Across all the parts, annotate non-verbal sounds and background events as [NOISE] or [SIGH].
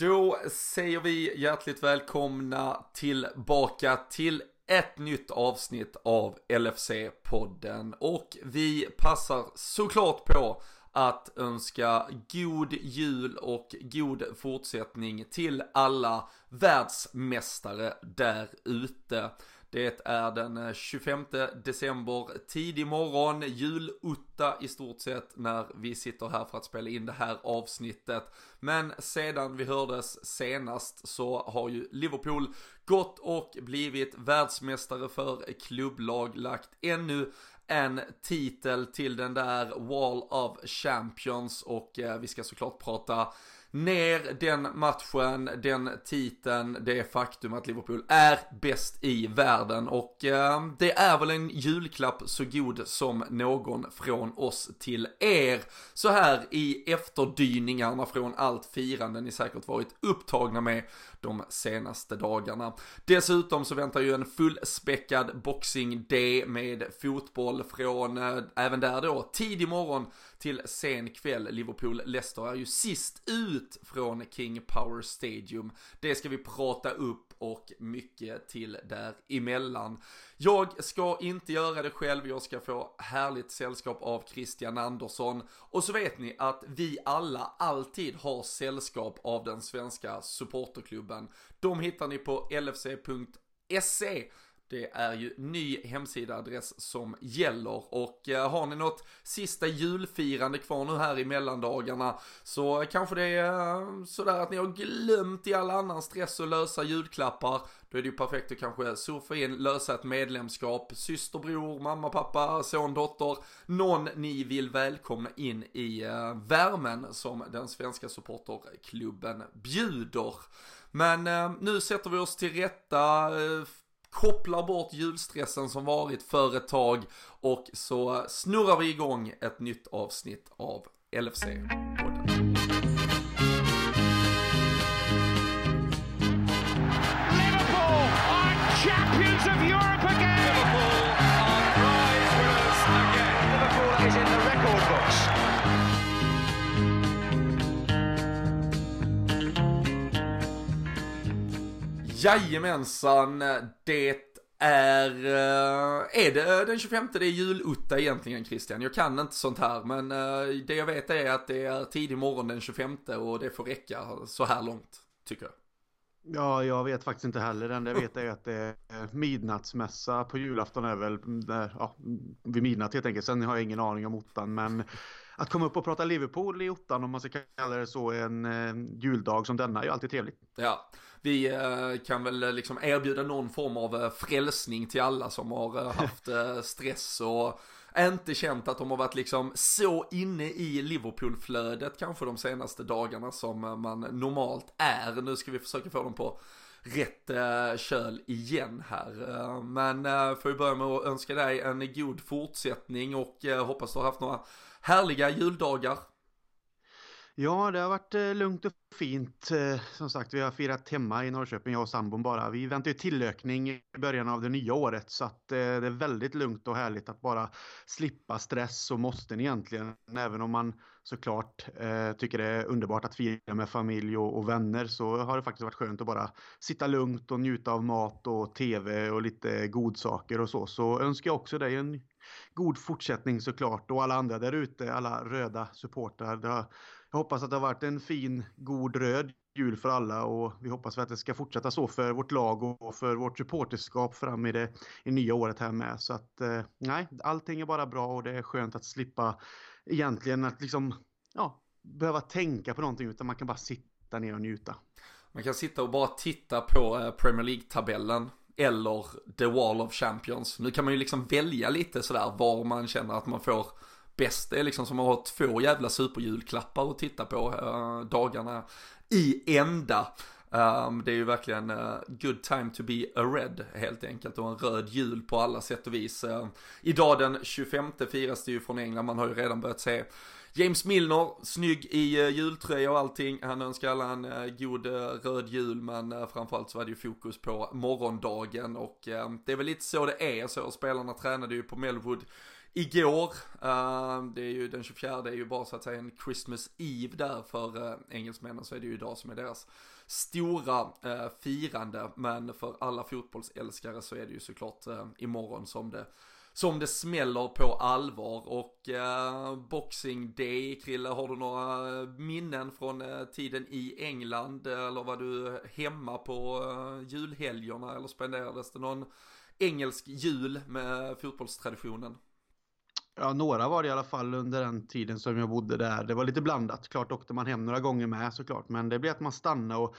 Då säger vi hjärtligt välkomna tillbaka till ett nytt avsnitt av LFC-podden och vi passar såklart på att önska god jul och god fortsättning till alla världsmästare där ute. Det är den eh, 25 december, tidig morgon, julutta i stort sett när vi sitter här för att spela in det här avsnittet. Men sedan vi hördes senast så har ju Liverpool gått och blivit världsmästare för klubblag, lagt ännu en titel till den där Wall of Champions och eh, vi ska såklart prata ner den matchen, den titeln, det faktum att Liverpool är bäst i världen och eh, det är väl en julklapp så god som någon från oss till er. Så här i efterdyningarna från allt firande ni säkert varit upptagna med de senaste dagarna. Dessutom så väntar ju en fullspäckad Boxing Day med fotboll från, eh, även där då, tidig morgon till sen kväll. Liverpool-Leicester är ju sist ut från King Power Stadium. Det ska vi prata upp och mycket till däremellan. Jag ska inte göra det själv, jag ska få härligt sällskap av Christian Andersson. Och så vet ni att vi alla alltid har sällskap av den svenska supporterklubben. De hittar ni på lfc.se det är ju ny hemsidaadress som gäller och eh, har ni något sista julfirande kvar nu här i mellandagarna så kanske det är eh, sådär att ni har glömt i all annan stress att lösa julklappar. Då är det ju perfekt att kanske surfa in, lösa ett medlemskap, syster, bror, mamma, pappa, son, dotter, någon ni vill välkomna in i eh, värmen som den svenska supporterklubben bjuder. Men nu sätter vi oss till rätta kopplar bort julstressen som varit för ett tag och så snurrar vi igång ett nytt avsnitt av LFC. Jajamensan, det är, eh, är det eh, den 25 det är julutta egentligen Christian? Jag kan inte sånt här men eh, det jag vet är att det är tidig morgon den 25 och det får räcka så här långt tycker jag. Ja, jag vet faktiskt inte heller. Det enda jag vet är att det är midnattsmässa på julafton är väl där, ja, vid midnatt helt enkelt. Sen har jag ingen aning om ottan men att komma upp och prata Liverpool i ottan om man ska kalla det så en eh, juldag som denna är ju alltid trevligt. Ja, vi eh, kan väl eh, liksom erbjuda någon form av eh, frälsning till alla som har eh, haft eh, stress och inte känt att de har varit liksom så inne i Liverpool-flödet kanske de senaste dagarna som eh, man normalt är. Nu ska vi försöka få dem på rätt eh, köl igen här. Eh, men eh, får vi börja med att önska dig en god fortsättning och eh, hoppas du har haft några härliga juldagar. Ja, det har varit eh, lugnt och fint. Eh, som sagt, vi har firat hemma i Norrköping, jag och sambon bara. Vi väntar ju tillökning i början av det nya året så att eh, det är väldigt lugnt och härligt att bara slippa stress och måsten egentligen. Även om man såklart tycker det är underbart att fira med familj och, vänner så har det faktiskt varit skönt att bara sitta lugnt och njuta av mat och tv och lite godsaker och så. Så önskar jag också dig en god fortsättning såklart och alla andra där ute, alla röda supportrar. Jag hoppas att det har varit en fin, god röd jul för alla och vi hoppas att det ska fortsätta så för vårt lag och för vårt supporterskap fram i det i nya året här med. Så att eh, nej, allting är bara bra och det är skönt att slippa egentligen att liksom, ja, behöva tänka på någonting utan man kan bara sitta ner och njuta. Man kan sitta och bara titta på eh, Premier League-tabellen eller The Wall of Champions. Nu kan man ju liksom välja lite sådär var man känner att man får bäst. Det är liksom som att ha två jävla superjulklappar att titta på äh, dagarna i ända. Um, det är ju verkligen uh, good time to be a red helt enkelt och en röd jul på alla sätt och vis. Uh, idag den 25 firas det ju från England, man har ju redan börjat se James Milner, snygg i eh, jultröja och allting. Han önskar alla en eh, god eh, röd jul men framförallt så var det ju fokus på morgondagen och det är väl lite så det är. Så spelarna tränade ju på Melwood igår. Det är ju den 24, det är ju bara så att säga en Christmas Eve där för engelsmännen så är det ju idag som är deras stora firande. Men för alla fotbollsälskare så är det ju såklart imorgon som det som det smäller på allvar och eh, Boxing Day, Krille, har du några eh, minnen från eh, tiden i England eller var du hemma på eh, julhelgerna eller spenderades det någon engelsk jul med fotbollstraditionen? Ja, några var det i alla fall under den tiden som jag bodde där. Det var lite blandat. Klart åkte man hem några gånger med såklart, men det blev att man stannade och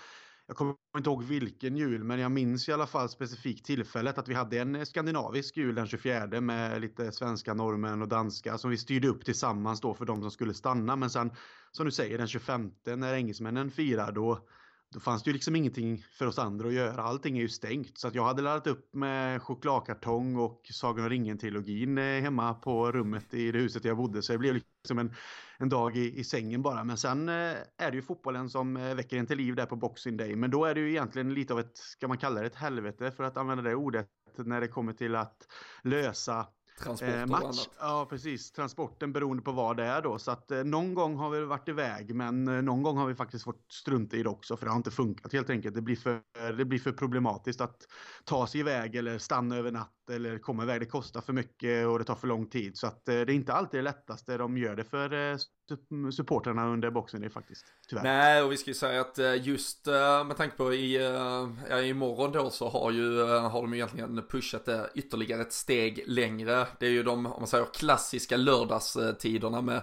jag kommer inte ihåg vilken jul, men jag minns i alla fall specifikt tillfället att vi hade en eh, skandinavisk jul den 24 med lite svenska norrmän och danska som vi styrde upp tillsammans då för de som skulle stanna. Men sen, som du säger, den 25 när engelsmännen firar, då, då fanns det ju liksom ingenting för oss andra att göra. Allting är ju stängt. Så att jag hade laddat upp med chokladkartong och Sagan om ringen-trilogin eh, hemma på rummet i det huset jag bodde. Så det blev liksom en, en dag i, i sängen bara. Men sen eh, är det ju fotbollen som eh, väcker en till liv där på Boxing Day. Men då är det ju egentligen lite av ett, ska man kalla det ett helvete för att använda det ordet, när det kommer till att lösa Transport eh, match. och annat. Ja, precis. Transporten beroende på vad det är då. Så att eh, någon gång har vi varit iväg, men eh, någon gång har vi faktiskt fått strunta i det också, för det har inte funkat helt enkelt. Det blir för, det blir för problematiskt att ta sig iväg eller stanna över natt eller komma iväg. Det kostar för mycket och det tar för lång tid. Så att eh, det är inte alltid det lättaste de gör det för eh, supportrarna under boxen det är faktiskt. Tyvärr. Nej, och vi ska ju säga att eh, just med tanke på i, ja, imorgon då så har ju, har de egentligen pushat det ytterligare ett steg längre. Det är ju de, om man säger klassiska lördagstiderna med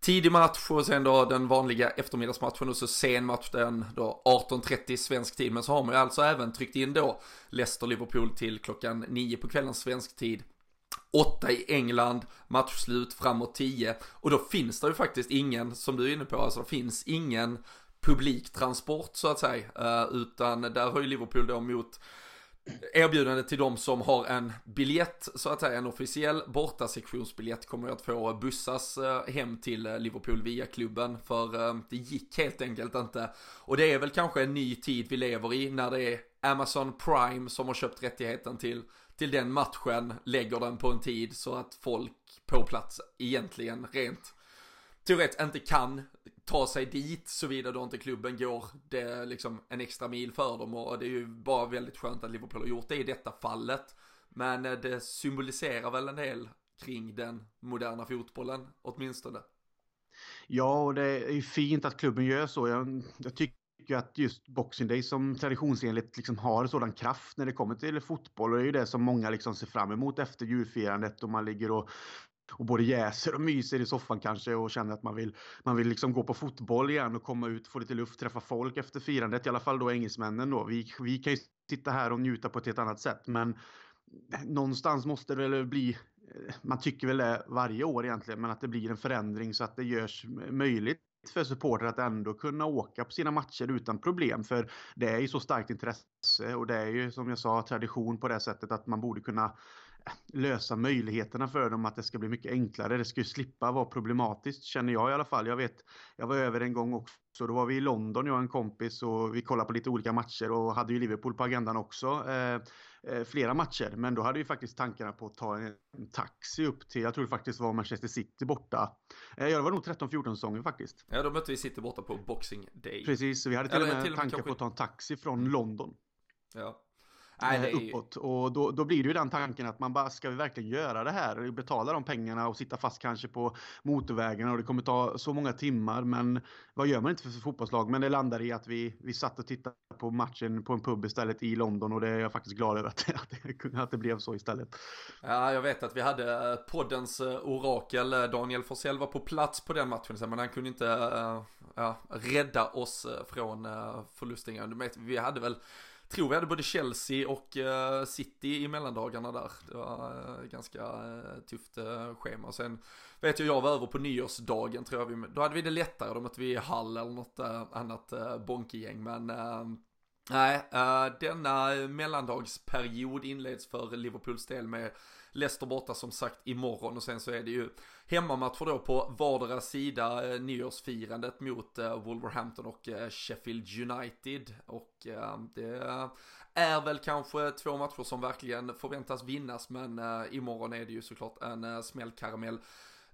tidig match och sen då den vanliga eftermiddagsmatchen och så sen match den då 18.30 svensk tid. Men så har man ju alltså även tryckt in då Leicester-Liverpool till klockan 9 på kvällen svensk tid. 8 i England, matchslut framåt 10 och då finns det ju faktiskt ingen, som du är inne på, alltså det finns ingen publiktransport så att säga, eh, utan där har ju Liverpool då mot erbjudande till de som har en biljett, så att säga en officiell bortasektionsbiljett kommer att få bussas eh, hem till eh, Liverpool via klubben för eh, det gick helt enkelt inte. Och det är väl kanske en ny tid vi lever i när det är Amazon Prime som har köpt rättigheten till, till den matchen, lägger den på en tid så att folk på plats egentligen rent teoretiskt inte kan ta sig dit såvida då inte klubben går det liksom en extra mil för dem och det är ju bara väldigt skönt att Liverpool har gjort det i detta fallet. Men eh, det symboliserar väl en del kring den moderna fotbollen åtminstone. Ja, och det är ju fint att klubben gör så. Jag, jag tycker att just Boxing Day som traditionsenligt liksom har sådan kraft när det kommer till fotboll och det är ju det som många liksom ser fram emot efter julfirandet och man ligger och och både jäser och myser i soffan kanske och känner att man vill, man vill liksom gå på fotboll igen och komma ut, få lite luft, träffa folk efter firandet. I alla fall då engelsmännen då. Vi, vi kan ju sitta här och njuta på ett helt annat sätt men någonstans måste det väl bli eh, man tycker väl det varje år egentligen, men att det blir en förändring så att det görs möjligt för supportrar att ändå kunna åka på sina matcher utan problem. För det är ju så starkt intresse och det är ju som jag sa tradition på det sättet att man borde kunna lösa möjligheterna för dem att det ska bli mycket enklare. Det ska ju slippa vara problematiskt känner jag i alla fall. Jag vet, jag var över en gång också. Då var vi i London, jag och en kompis och vi kollade på lite olika matcher och hade ju Liverpool på agendan också. Eh, eh, flera matcher, men då hade vi faktiskt tankarna på att ta en, taxi upp till, jag tror det faktiskt var Manchester City borta. Eh, ja, det var nog 13-14 säsonger faktiskt. Ja, då mötte vi City borta på Boxing Day. Precis, så vi hade till Eller, och med tankar kanske... på att ta en taxi från London. Ja. Nej. Eh, uppåt. Och då, då blir det ju den tanken att man bara, ska vi verkligen göra det här? Betala de pengarna och sitta fast kanske på motorvägarna och det kommer ta så många timmar. Men vad gör man inte för fotbollslag? Men det landar i att vi, vi satt och tittade på matchen på en pub istället i London och det är jag faktiskt glad över att, att, det, att det blev så istället. Ja, jag vet att vi hade eh, poddens eh, orakel, Daniel Forsell var på plats på den matchen, men han kunde inte ja, rädda oss från förlusten. Vi hade väl tror vi hade både Chelsea och eh, City i mellandagarna där. Det var eh, ganska eh, tufft schema. Sen vet jag, jag var över på nyårsdagen tror jag. Vi, då hade vi det lättare, då mötte vi Hall eller något annat bonkigäng. bonkegäng. Men Nej, denna mellandagsperiod inleds för Liverpools del med Leicester borta som sagt imorgon. Och sen så är det ju hemmamatcher då på vardera sida eh, nyårsfirandet mot eh, Wolverhampton och eh, Sheffield United. Och eh, det är väl kanske två matcher som verkligen förväntas vinnas men eh, imorgon är det ju såklart en eh, smällkaramell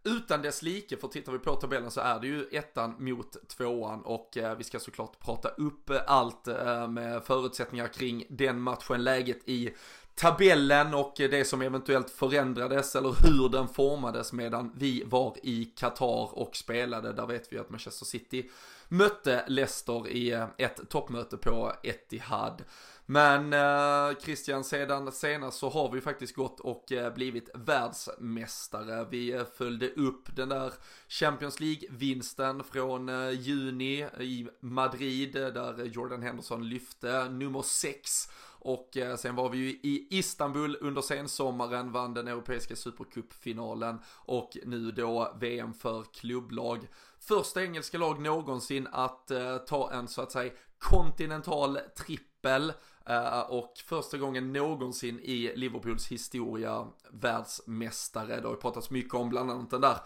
utan dess like, för tittar vi på tabellen så är det ju ettan mot tvåan. Och eh, vi ska såklart prata upp allt eh, med förutsättningar kring den matchen, läget i tabellen och det som eventuellt förändrades eller hur den formades medan vi var i Qatar och spelade. Där vet vi att Manchester City mötte Leicester i eh, ett toppmöte på Etihad. Men eh, Christian, sedan senast så har vi faktiskt gått och eh, blivit världsmästare. Vi eh, följde upp den där Champions League-vinsten från eh, juni i Madrid eh, där Jordan Henderson lyfte nummer 6 och eh, sen var vi ju i Istanbul under sensommaren, vann den europeiska supercupfinalen och nu då VM för klubblag. Första engelska lag någonsin att eh, ta en så att säga kontinental trippel eh, och första gången någonsin i Liverpools historia världsmästare. Det har ju pratats mycket om bland annat den där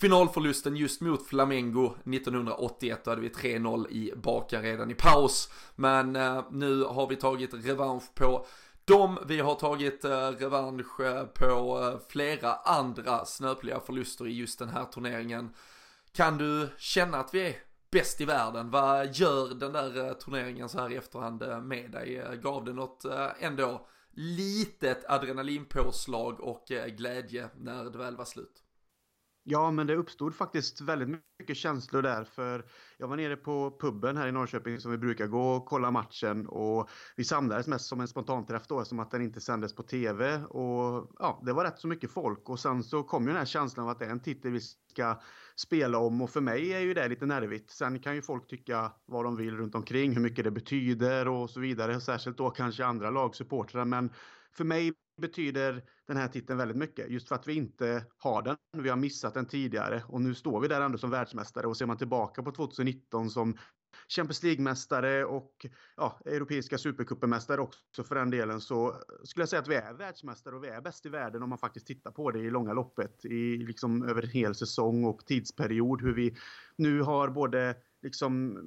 finalförlusten just mot Flamengo 1981. Då hade vi 3-0 i baka redan i paus. Men eh, nu har vi tagit revansch på dem. Vi har tagit eh, revansch eh, på eh, flera andra snöpliga förluster i just den här turneringen. Kan du känna att vi är bäst i världen? Vad gör den där eh, turneringen så här i efterhand eh, med dig? Eh, gav det något eh, ändå litet adrenalinpåslag och glädje när det väl var slut? Ja, men det uppstod faktiskt väldigt mycket känslor där för jag var nere på puben här i Norrköping som vi brukar gå och kolla matchen och vi samlades mest som en spontanträff då som att den inte sändes på tv och ja, det var rätt så mycket folk och sen så kom ju den här känslan av att det är en titel vi ska spela om och för mig är ju det lite nervigt. Sen kan ju folk tycka vad de vill runt omkring, hur mycket det betyder och så vidare, särskilt då kanske andra lagsupportrar men för mig betyder den här titeln väldigt mycket. Just för att vi inte har den. Vi har missat den tidigare och nu står vi där ändå som världsmästare och ser man tillbaka på 2019 som Champions League-mästare och ja, europeiska supercupen-mästare också för den delen så skulle jag säga att vi är världsmästare och vi är bäst i världen om man faktiskt tittar på det i långa loppet i liksom över en hel säsong och tidsperiod hur vi nu har både liksom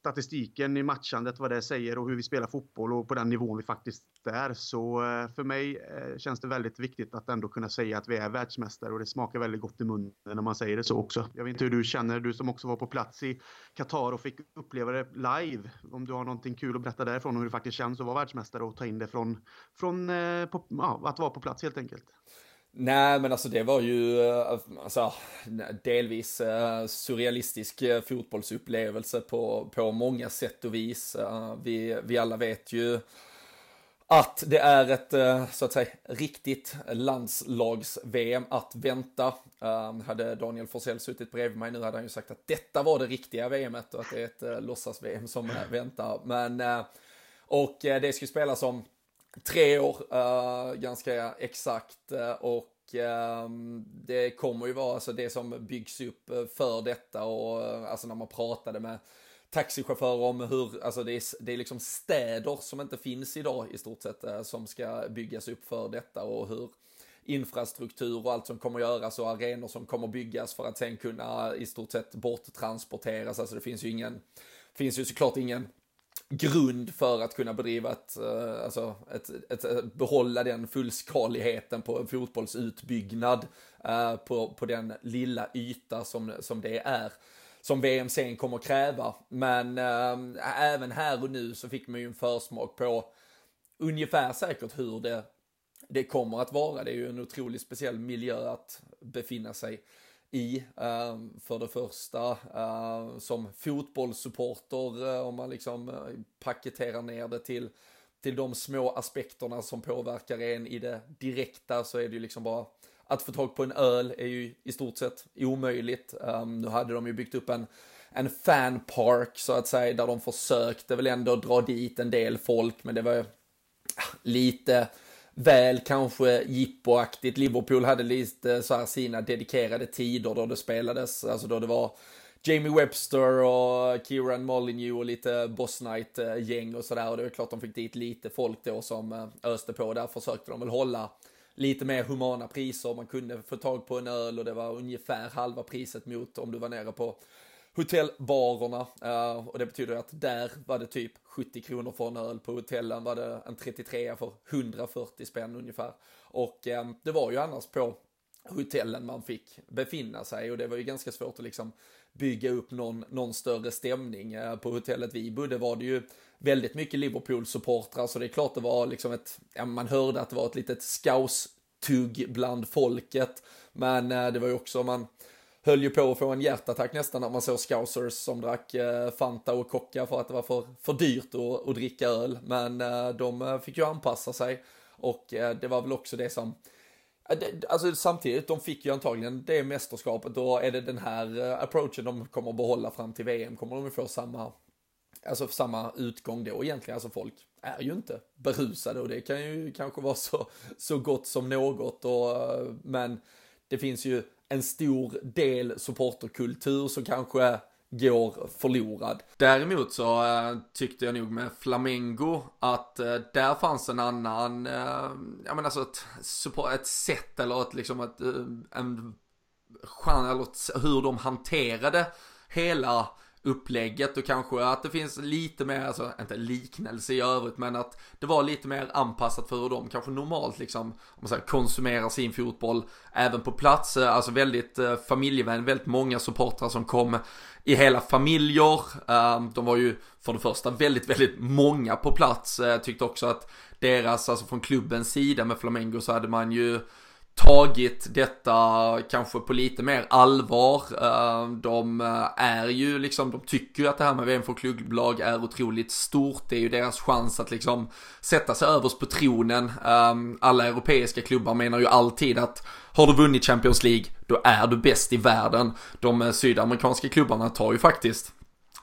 statistiken i matchandet, vad det säger och hur vi spelar fotboll och på den nivån vi faktiskt är. Så eh, för mig eh, känns det väldigt viktigt att ändå kunna säga att vi är världsmästare och det smakar väldigt gott i munnen när man säger det så också. Jag vet inte hur du känner, du som också var på plats i Qatar och fick uppleva det live. Om du har någonting kul att berätta därifrån och hur det faktiskt känns att vara världsmästare och ta in det från, från eh, på, ja, att vara på plats helt enkelt. Nej, men alltså det var ju eh, alltså, delvis uh, surrealistisk uh, fotbollsupplevelse på, på många sätt och vis. Vi, vi alla vet ju att det är ett, så att säga, riktigt landslags-VM att vänta. hade Daniel Forsell suttit bredvid mig nu hade han ju sagt att detta var det riktiga VMet och att det är ett låtsas-VM som [LAUGHS] väntar. Men, och det ska spelas om tre år, uh, ganska exakt. Uh, och uh, det kommer ju vara alltså det som byggs upp eh, för detta och alltså när man pratade med taxichaufförer om hur, alltså det är, det är liksom städer som inte finns idag i stort sett som ska byggas upp för detta och hur infrastruktur och allt som kommer göras och arenor som kommer byggas för att sen kunna i stort sett borttransporteras. Alltså det finns ju ingen, finns ju såklart ingen grund för att kunna bedriva ett, eh, alltså ett, ett, ett, behålla den fullskaligheten på en fotbollsutbyggnad eh, på, på den lilla yta som, som det är. Som VM sen kommer kräva. Men uh, även här och nu så fick man ju en försmak på ungefär säkert hur det, det kommer att vara. Det är ju en otroligt speciell miljö att befinna sig i. Ehm, för det första ehm, som fotbollssupporter, eh, om man liksom eh, paketerar ner det till, till de små aspekterna som påverkar en i det direkta så är det ju liksom bara att få tag på en öl är ju i stort sett omöjligt. Um, nu hade de ju byggt upp en, en fanpark så att säga där de försökte väl ändå dra dit en del folk men det var ju ah, lite väl kanske jippoaktigt. Liverpool hade lite så här sina dedikerade tider då det spelades, alltså då det var Jamie Webster och Kieran Molyneux och lite Boss Knight-gäng och sådär. Och det är klart de fick dit lite folk då som eh, öste på. Där försökte de väl hålla lite mer humana priser. Man kunde få tag på en öl och det var ungefär halva priset mot om du var nere på hotellbarerna. Uh, eh, och det betyder att där var det typ 70 kronor för en öl. På hotellen var det en 33 för 140 spänn ungefär. Och um, det var ju annars på hotellen man fick befinna sig och det var ju ganska svårt att liksom bygga upp någon, någon större stämning. Eh, på hotellet vi bodde var det ju väldigt mycket Liverpool-supportrar så det är klart det var liksom ett, ja, man hörde att det var ett litet skaustugg bland folket. Men det var ju också man höll ju på att få en hjärtattack nästan när man såg scousers som drack eh, Fanta och Coca för att det var för, för dyrt att, att dricka öl. Men eh, de eh, fick ju anpassa sig och det var väl också det som Alltså samtidigt, de fick ju antagligen det mästerskapet och är det den här approachen de kommer att behålla fram till VM kommer de ju få samma, alltså samma utgång då egentligen. Alltså folk är ju inte berusade och det kan ju kanske vara så, så gott som något och, men det finns ju en stor del supporterkultur som kanske går förlorad. Däremot så äh, tyckte jag nog med Flamengo att äh, där fanns en annan, äh, ja men alltså ett, ett sätt eller ett liksom ett, en chans, eller ett, hur de hanterade hela upplägget och kanske att det finns lite mer, alltså inte liknelse i övrigt, men att det var lite mer anpassat för hur de kanske normalt liksom, om man säger konsumerar sin fotboll även på plats, eh, alltså väldigt eh, familjevän, väldigt många supportrar som kom i hela familjer. Eh, de var ju för det första väldigt, väldigt många på plats. Jag tyckte också att deras, alltså från klubbens sida med Flamengo så hade man ju tagit detta kanske på lite mer allvar. Eh, de eh, är ju liksom, de tycker ju att det här med VM för klubblag är otroligt stort. Det är ju deras chans att liksom sätta sig överst på tronen. Ehm, alla europeiska klubbar menar ju alltid att har du vunnit Champions League, då är du bäst i världen. De eh, sydamerikanska klubbarna tar ju faktiskt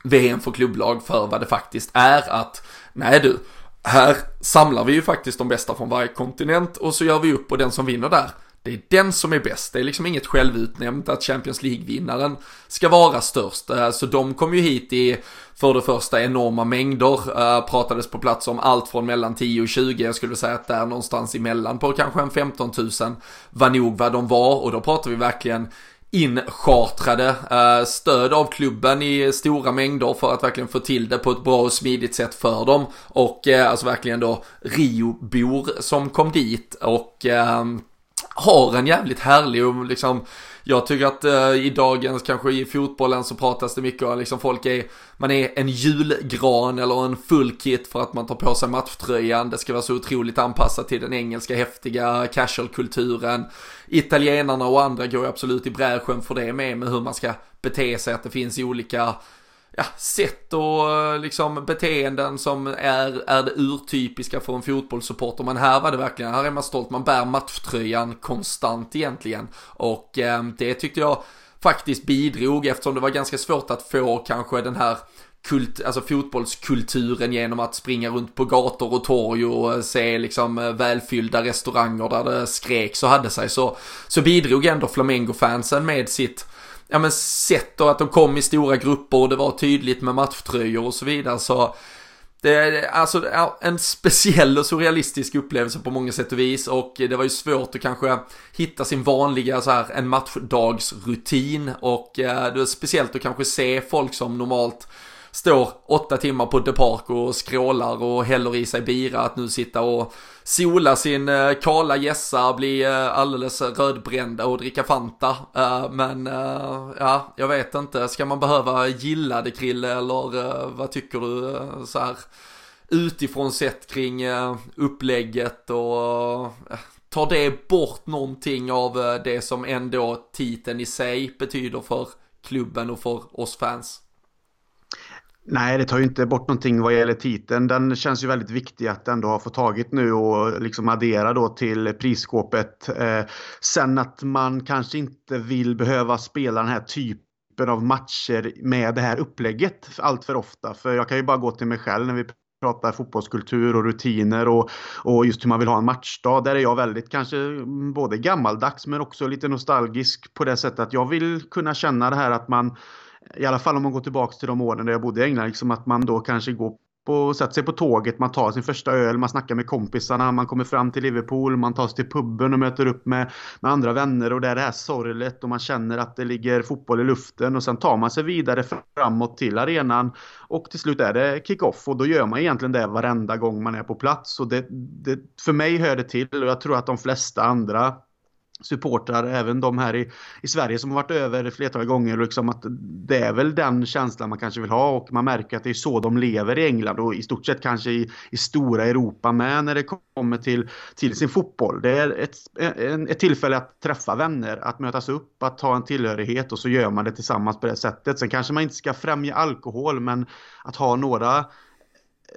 VM för klubblag för vad det faktiskt är att, nej du, här samlar vi ju faktiskt de bästa från varje kontinent och så gör vi upp och den som vinner där det är den som är bäst. Det är liksom inget självutnämnt att Champions League-vinnaren ska vara störst. Eh, så de kom ju hit i, för det första, enorma mängder. Eh, pratades på plats om allt från mellan 10 och 20. Jag skulle säga att där någonstans emellan på kanske en 15 000 var nog vad de var. Och då pratar vi verkligen inchartrade eh, stöd av klubben i stora mängder för att verkligen få till det på ett bra och smidigt sätt för dem. Och alltså verkligen då Rio-bor som kom dit och har en jävligt härlig och liksom jag tycker att eh, i dagens, kanske i fotbollen så pratas det mycket om liksom folk är, man är en julgran eller en full kit för att man tar på sig matchtröjan. Det ska vara så otroligt anpassat till den engelska häftiga casual-kulturen. Italienarna och andra går ju absolut i bräschen för det med, med hur man ska bete sig, att det finns olika ja, sätt och eh, liksom beteenden som är, är det urtypiska för en fotbollssupporter. Men här var det verkligen, här är man stolt, man bär matchtröjan konstant egentligen. Och eh, det tyckte jag faktiskt bidrog eftersom det var ganska svårt att få kanske den här kult, alltså fotbollskulturen genom att springa runt på gator och torg och eh, se liksom eh, välfyllda restauranger där det skreks och hade sig så, så bidrog ändå Flamengo-fansen med sitt ja men sett och att de kom i stora grupper och det var tydligt med matchtröjor och så vidare så det är alltså en speciell och surrealistisk upplevelse på många sätt och vis och det var ju svårt att kanske hitta sin vanliga så här en matchdagsrutin och eh, det var speciellt att kanske se folk som normalt står åtta timmar på The Park och skrålar och häller i sig bira att nu sitta och sola sin eh, kala gässa, bli eh, alldeles rödbrända och dricka Fanta. Eh, men ja, jag vet inte, ska man behöva gilla det Krille eller vad tycker du så här utifrån sett kring upplägget och tar det bort någonting av det som ändå titeln i sig betyder för klubben och för oss fans? Nej, det tar ju inte bort någonting vad gäller titeln. Den känns ju väldigt viktig att ändå ha fått tagit nu och liksom addera då till prisskåpet. Eh, sen att man kanske inte vill behöva spela den här typen av matcher med det här upplägget allt för ofta. För jag kan ju bara gå till mig själv när vi pratar fotbollskultur och rutiner och, och just hur man vill ha en matchdag. Där är jag väldigt kanske både gammaldags men också lite nostalgisk på det sättet att jag vill kunna känna det här att man i alla fall om man går tillbaka till de åren där jag bodde i England, liksom att man då kanske går på, sätter sig på tåget, man tar sin första öl, man snackar med kompisarna, man kommer fram till Liverpool, man tar sig till puben och möter upp med, med andra vänner och det är det här sorglet och man känner att det ligger fotboll i luften och sen tar man sig vidare framåt till arenan och till slut är det kick-off och då gör man egentligen det varenda gång man är på plats och det, det, för mig hör det till och jag tror att de flesta andra supportrar, även de här i, i Sverige som har varit över flertal gånger. Liksom att det är väl den känslan man kanske vill ha och man märker att det är så de lever i England och i stort sett kanske i, i stora Europa med när det kommer till, till sin fotboll. Det är ett, en, ett tillfälle att träffa vänner, att mötas upp, att ta en tillhörighet och så gör man det tillsammans på det sättet. Sen kanske man inte ska främja alkohol men att ha några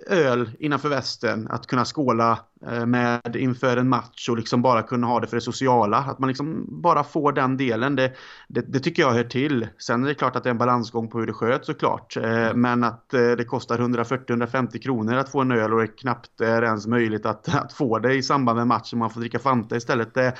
öl innanför västen, att kunna skåla eh, med inför en match och liksom bara kunna ha det för det sociala. Att man liksom bara får den delen, det, det, det tycker jag hör till. Sen är det klart att det är en balansgång på hur det sköts såklart. Eh, mm. Men att eh, det kostar 140-150 kronor att få en öl och det knappt är ens möjligt att, [LAUGHS] att få det i samband med matchen. Man får dricka Fanta istället. Det,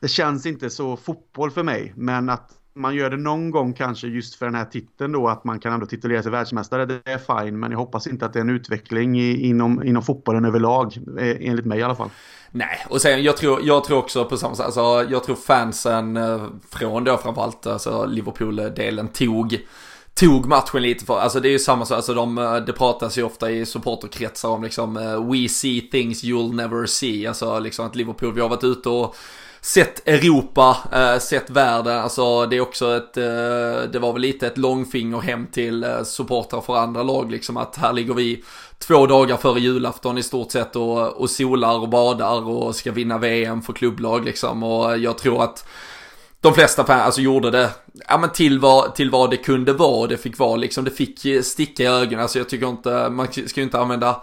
det känns inte så fotboll för mig. Men att man gör det någon gång kanske just för den här titeln då att man kan ändå titulera sig världsmästare. Det är fine, men jag hoppas inte att det är en utveckling i, inom, inom fotbollen överlag, eh, enligt mig i alla fall. Nej, och sen jag tror, jag tror också på samma sätt, alltså jag tror fansen eh, från då framförallt, alltså Liverpool-delen tog tog matchen lite för, alltså det är ju samma sak, alltså de, eh, det pratas ju ofta i supporterkretsar om liksom We see things you'll never see, alltså liksom att Liverpool, vi har varit ute och sett Europa, eh, sett världen, alltså det är också ett, eh, det var väl lite ett långfinger hem till eh, supportrar för andra lag liksom att här ligger vi två dagar före julafton i stort sett och, och solar och badar och ska vinna VM för klubblag liksom och jag tror att de flesta fans alltså gjorde det ja, men till, vad, till vad det kunde vara. Det fick vara liksom, det fick sticka i ögonen. Alltså jag tycker inte, man ska ju inte använda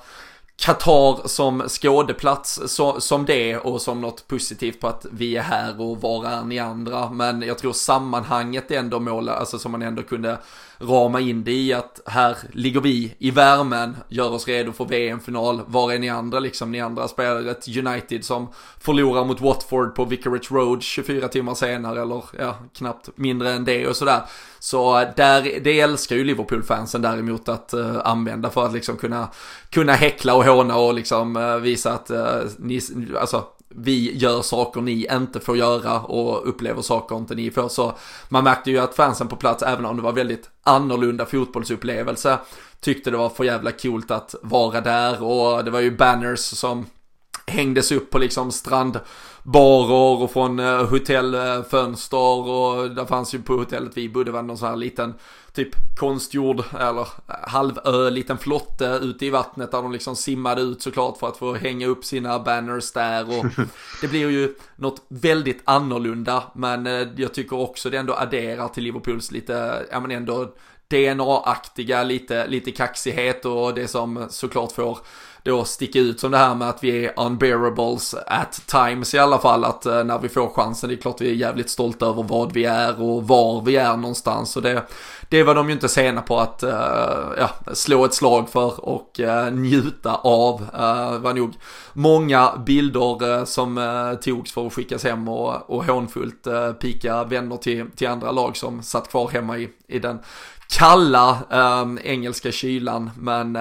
Qatar som skådeplats så, som det och som något positivt på att vi är här och var är ni andra. Men jag tror sammanhanget är ändå mål, alltså som man ändå kunde rama in det i att här ligger vi i värmen, gör oss redo för VM-final. Var är ni andra liksom? Ni andra spelar ett United som förlorar mot Watford på Vicarage Road 24 timmar senare eller ja, knappt mindre än det och sådär. Så eh, där, det älskar ju Liverpool-fansen däremot att uh, använda för att liksom kunna, kunna häckla och håna och liksom uh, visa att uh, ni, alltså vi gör saker ni inte får göra och upplever saker inte ni får. Så man märkte ju att fansen på plats, även om det var väldigt annorlunda fotbollsupplevelse, tyckte det var för jävla coolt att vara där och det var ju banners som hängdes upp på liksom strand strandbarer och från eh, hotellfönster och där fanns ju på hotellet vi bodde var någon sån här liten typ konstgjord eller halvö liten flotte ute i vattnet där de liksom simmade ut såklart för att få hänga upp sina banners där och [LAUGHS] det blir ju något väldigt annorlunda men eh, jag tycker också det ändå adderar till Liverpools lite, ja men ändå DNA-aktiga, lite, lite kaxighet och det som såklart får då sticka ut som det här med att vi är unbearables at times i alla fall. Att eh, när vi får chansen, det är klart vi är jävligt stolta över vad vi är och var vi är någonstans. Och det, det var de ju inte sena på att eh, ja, slå ett slag för och eh, njuta av. Det var nog många bilder som togs för att skickas hem och, och hånfullt pika vänner till, till andra lag som satt kvar hemma i, i den kalla engelska kylan. Men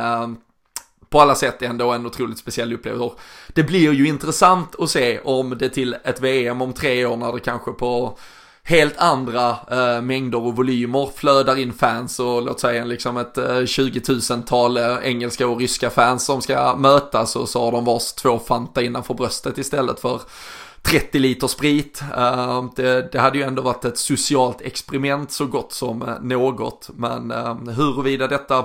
på alla sätt ändå en otroligt speciell upplevelse. Det blir ju intressant att se om det till ett VM om tre år när det kanske på helt andra eh, mängder och volymer flödar in fans och låt säga liksom ett eh, 20 000-tal eh, engelska och ryska fans som ska mötas och så har de vars två Fanta innanför bröstet istället för 30 liter sprit. Eh, det, det, hade ju ändå varit ett socialt experiment så gott som eh, något. Men eh, huruvida detta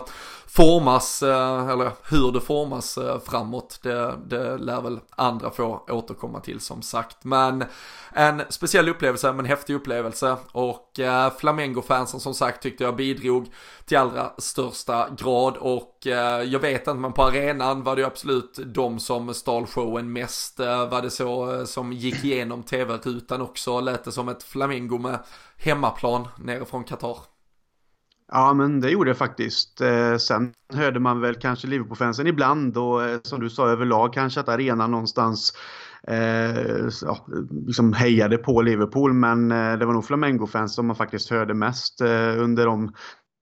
formas, eh, eller hur det formas eh, framåt, det, det lär väl andra få återkomma till som sagt. Men en speciell upplevelse, men häftig upplevelse och eh, Flamengo-fansen som sagt tyckte jag bidrog till allra största grad och eh, jag vet inte men på arenan var det absolut de som stal showen mest. Var det så som gick igenom tv-rutan också, lät det som ett Flamengo med hemmaplan nere från Qatar. Ja, men det gjorde det faktiskt. Eh, sen hörde man väl kanske Liverpool-fansen ibland och eh, som du sa överlag kanske att arenan någonstans eh, ja, liksom hejade på Liverpool. Men eh, det var nog Flamengo-fans som man faktiskt hörde mest eh, under de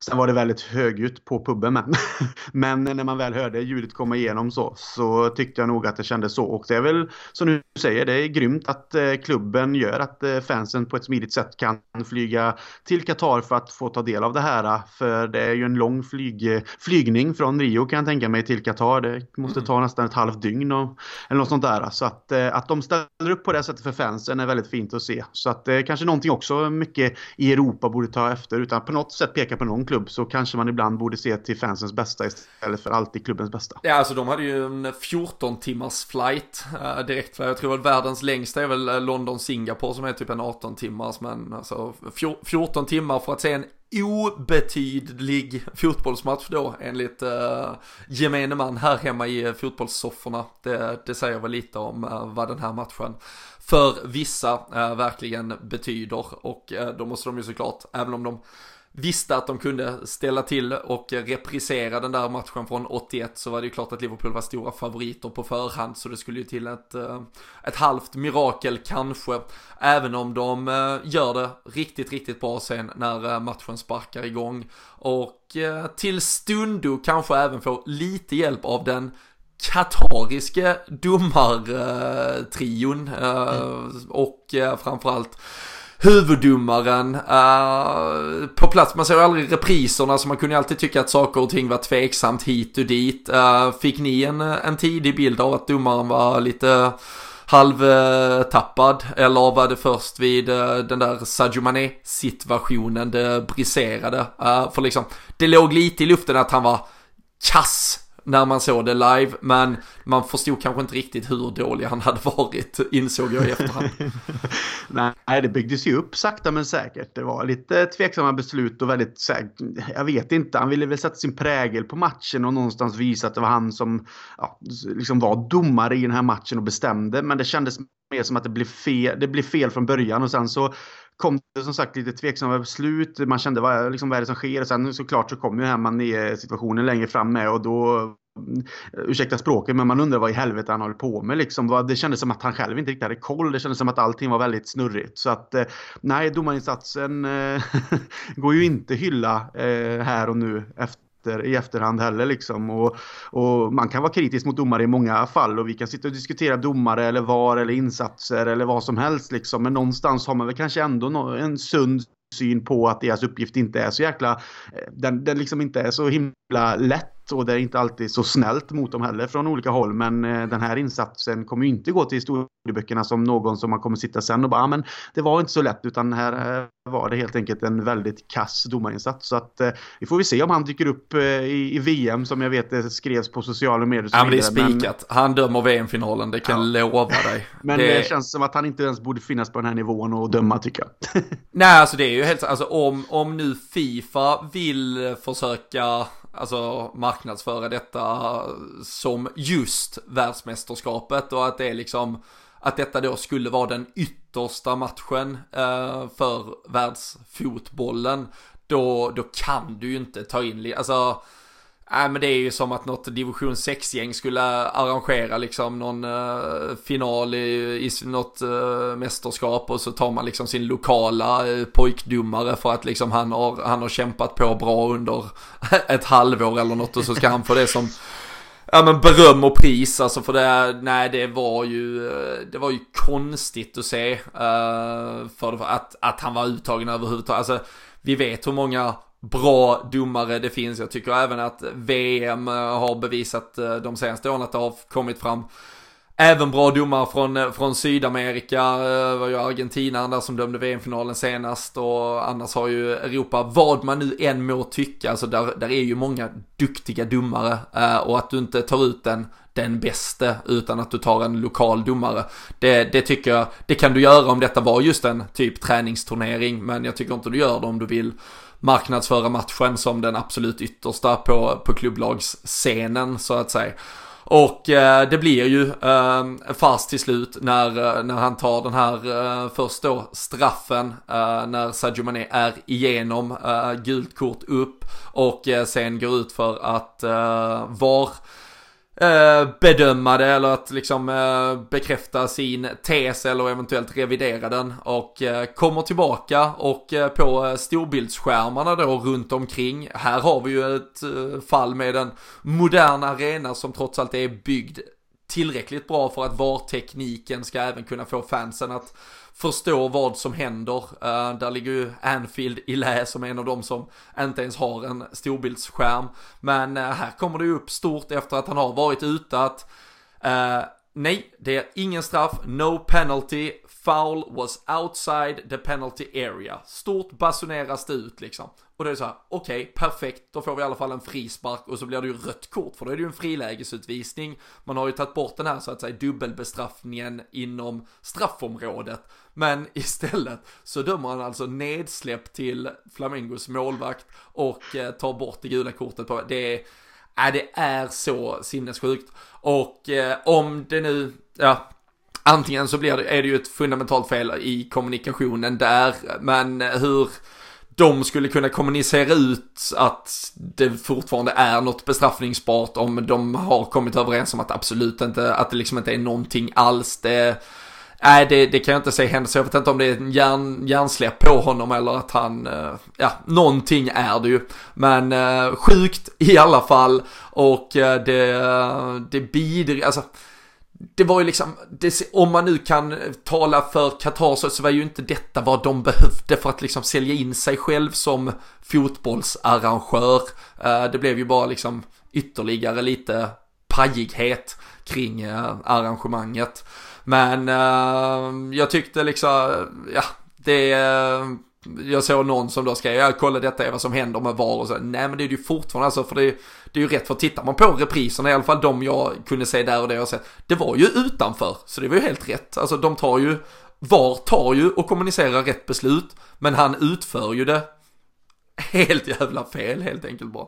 Sen var det väldigt högljutt på puben men, [LAUGHS] men när man väl hörde ljudet komma igenom så, så tyckte jag nog att det kändes så. Och det är väl som du säger, det är grymt att eh, klubben gör att eh, fansen på ett smidigt sätt kan flyga till Qatar för att få ta del av det här. För det är ju en lång flyg, flygning från Rio kan jag tänka mig till Qatar. Det måste mm. ta nästan ett halvt dygn och, eller något sånt där. Så att, eh, att de ställer upp på det sättet för fansen är väldigt fint att se. Så att det kanske någonting också mycket i Europa borde ta efter utan på något sätt peka på någon klubb så kanske man ibland borde se till fansens bästa istället för alltid klubbens bästa. Ja, alltså de hade ju en 14 timmars flight äh, direkt. Jag tror att världens längsta är väl eh, London-Singapore som är typ en 18 timmars. Men alltså 14 timmar för att se en obetydlig fotbollsmatch då enligt uh, gemene man här hemma i fotbollssofforna. Det, det säger väl lite om uh, vad den här matchen för vissa uh, verkligen betyder och uh, då måste de ju såklart, även om de visste att de kunde ställa till och reprisera den där matchen från 81 så var det ju klart att Liverpool var stora favoriter på förhand så det skulle ju till ett, eh, ett halvt mirakel kanske. Även om de eh, gör det riktigt, riktigt bra sen när eh, matchen sparkar igång. Och till stundo kanske även får lite hjälp av den katariske domartrion och framförallt huvuddomaren uh, eh, på plats. Man såg aldrig repriserna så man kunde ju alltid tycka att saker och ting var tveksamt hit och dit. Uh, fick ni en, en tidig bild av att domaren var lite halvtappad eller var det först vid uh, den där Sadio Mané situationen det briserade? för liksom, det låg lite i luften att han var kass när man såg det live, men man förstod kanske inte riktigt hur dålig han hade varit, [LAUGHS] insåg jag i efterhand. [LAUGHS] Nej, det byggdes ju upp sakta men säkert. Det var lite tveksamma beslut och väldigt, jag vet inte, han ville väl sätta sin prägel på matchen och någonstans visa att det var han som ja, liksom var domare i den här matchen och bestämde, men det kändes mer som att det blev fel, det blev fel från början och sen så kom det som sagt lite tveksamma beslut. Man kände vad, liksom, vad är det som sker? Och sen såklart så kom ju Hemman i situationen längre fram med och då mm, ursäkta språket, men man undrar vad i helvete han håller på med. Liksom. Det kändes som att han själv inte riktigt hade koll. Det kändes som att allting var väldigt snurrigt. Så att eh, nej, domarinsatsen eh, [LAUGHS] går ju inte hylla eh, här och nu efter efter, i efterhand heller. Liksom. Och, och, man kan vara kritisk mot domare i många fall och vi kan sitta och diskutera domare eller VAR eller insatser eller vad som helst. Liksom. Men någonstans har man väl kanske ändå en sund syn på att deras uppgift inte är så jäkla, eh, den, den liksom inte är så himla lätt och det är inte alltid så snällt mot dem heller från olika håll. Men eh, den här insatsen kommer ju inte gå till historieböckerna som någon som man kommer sitta sen och bara, ah, men det var inte så lätt utan här var det helt enkelt en väldigt kass domarinsats. Så att eh, vi får vi se om han dyker upp i, i VM som jag vet det skrevs på sociala medier. Ja men det är spikat. Men... Han dömer VM-finalen, det kan ja. jag lova dig. [LAUGHS] men det... det... känns som att han inte ens borde finnas på den här nivån och döma tycker jag. [LAUGHS] Nej alltså det är ju helt, alltså om, om nu Fifa vill försöka alltså marknadsföra detta som just världsmästerskapet och att det är liksom att detta då skulle vara den yttersta matchen eh, för världsfotbollen då, då kan du ju inte ta in, alltså Nej men det är ju som att något division 6-gäng skulle arrangera liksom någon uh, final i, i något uh, mästerskap och så tar man liksom sin lokala uh, pojkdomare för att liksom han har, han har kämpat på bra under [LAUGHS] ett halvår eller något och så ska han få det som Ja men beröm och pris alltså för det, nej det var ju, det var ju konstigt att se. Uh, för att, att han var uttagen överhuvudtaget. Alltså vi vet hur många bra domare det finns. Jag tycker även att VM eh, har bevisat eh, de senaste åren att det har kommit fram Även bra domare från, eh, från Sydamerika, det var ju Argentina där som dömde VM-finalen senast och annars har ju Europa, vad man nu än må tycka, alltså där, där är ju många duktiga domare och att du inte tar ut den, den bäste utan att du tar en lokal domare. Det, det tycker jag, det kan du göra om detta var just en typ träningsturnering men jag tycker inte du gör det om du vill marknadsföra matchen som den absolut yttersta på, på klubblagsscenen så att säga. Och eh, det blir ju eh, fast till slut när, eh, när han tar den här eh, först då straffen eh, när Sadio Mané är igenom eh, gult kort upp och eh, sen går ut för att eh, VAR Eh, bedöma det eller att liksom eh, bekräfta sin tes eller eventuellt revidera den och eh, kommer tillbaka och på storbildsskärmarna då runt omkring. Här har vi ju ett fall med en modern arena som trots allt är byggd tillräckligt bra för att VAR-tekniken ska även kunna få fansen att förstår vad som händer. Uh, där ligger ju Anfield i lä som en av dem som inte ens har en storbildsskärm. Men uh, här kommer det ju upp stort efter att han har varit ute att uh, nej, det är ingen straff, no penalty, foul was outside the penalty area. Stort basuneras det ut liksom. Och det är så här, okej, okay, perfekt, då får vi i alla fall en frispark och så blir det ju rött kort för då är det ju en frilägesutvisning. Man har ju tagit bort den här så att säga dubbelbestraffningen inom straffområdet. Men [LAUGHS] istället så dömer han alltså nedsläpp till Flamingos målvakt och eh, tar bort det gula kortet på det. Är, äh, det är så sinnessjukt. Och eh, om det nu, ja, antingen så blir det, är det ju ett fundamentalt fel i kommunikationen där, men hur de skulle kunna kommunicera ut att det fortfarande är något bestraffningsbart om de har kommit överens om att absolut inte, att det liksom inte är någonting alls. Det, nej, det, det kan jag inte säga händer, så jag vet inte om det är en hjärn, hjärnsläpp på honom eller att han, eh, ja, någonting är det ju. Men eh, sjukt i alla fall och eh, det, det bidrar, alltså det var ju liksom, det, om man nu kan eh, tala för Qatar så, så var ju inte detta vad de behövde för att liksom sälja in sig själv som fotbollsarrangör. Uh, det blev ju bara liksom ytterligare lite pajighet kring uh, arrangemanget. Men uh, jag tyckte liksom, ja, det jag såg någon som då skrev, ja kolla detta är vad som händer med VAR och så. Nej men det är ju fortfarande alltså, för det, det är ju rätt för tittar man på repriserna, i alla fall de jag kunde se där och det jag sett, det var ju utanför, så det var ju helt rätt. Alltså de tar ju, VAR tar ju och kommunicerar rätt beslut, men han utför ju det helt jävla fel helt enkelt bara.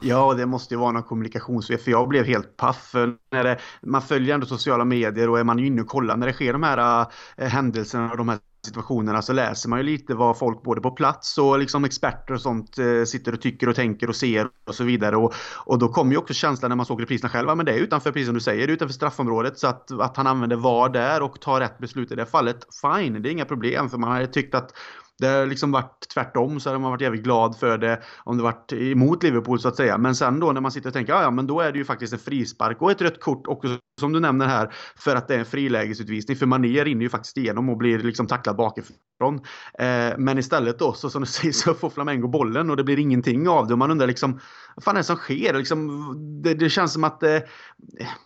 Ja, det måste ju vara någon kommunikationsfel, för jag blev helt paff. När det, man följer ändå sociala medier och är man ju inne och kollar när det sker de här äh, händelserna och de här situationerna så alltså läser man ju lite vad folk både på plats och liksom experter och sånt eh, sitter och tycker och tänker och ser och så vidare. Och, och då kommer ju också känslan när man såg repriserna själva, men det är utanför, precis som du säger, det är utanför straffområdet. Så att, att han använder VAR där och tar rätt beslut i det fallet, fine, det är inga problem. För man hade tyckt att det har liksom varit tvärtom så hade man varit jävligt glad för det om det varit emot Liverpool så att säga. Men sen då när man sitter och tänker ja, ja men då är det ju faktiskt en frispark och ett rött kort också som du nämner här för att det är en frilägesutvisning. För Mané rinner ju faktiskt igenom och blir liksom tacklad bakifrån. Eh, men istället då så som du [LAUGHS] säger så får Flamengo bollen och det blir ingenting av det. Och man undrar liksom vad fan är det som sker? Liksom, det, det känns som att eh,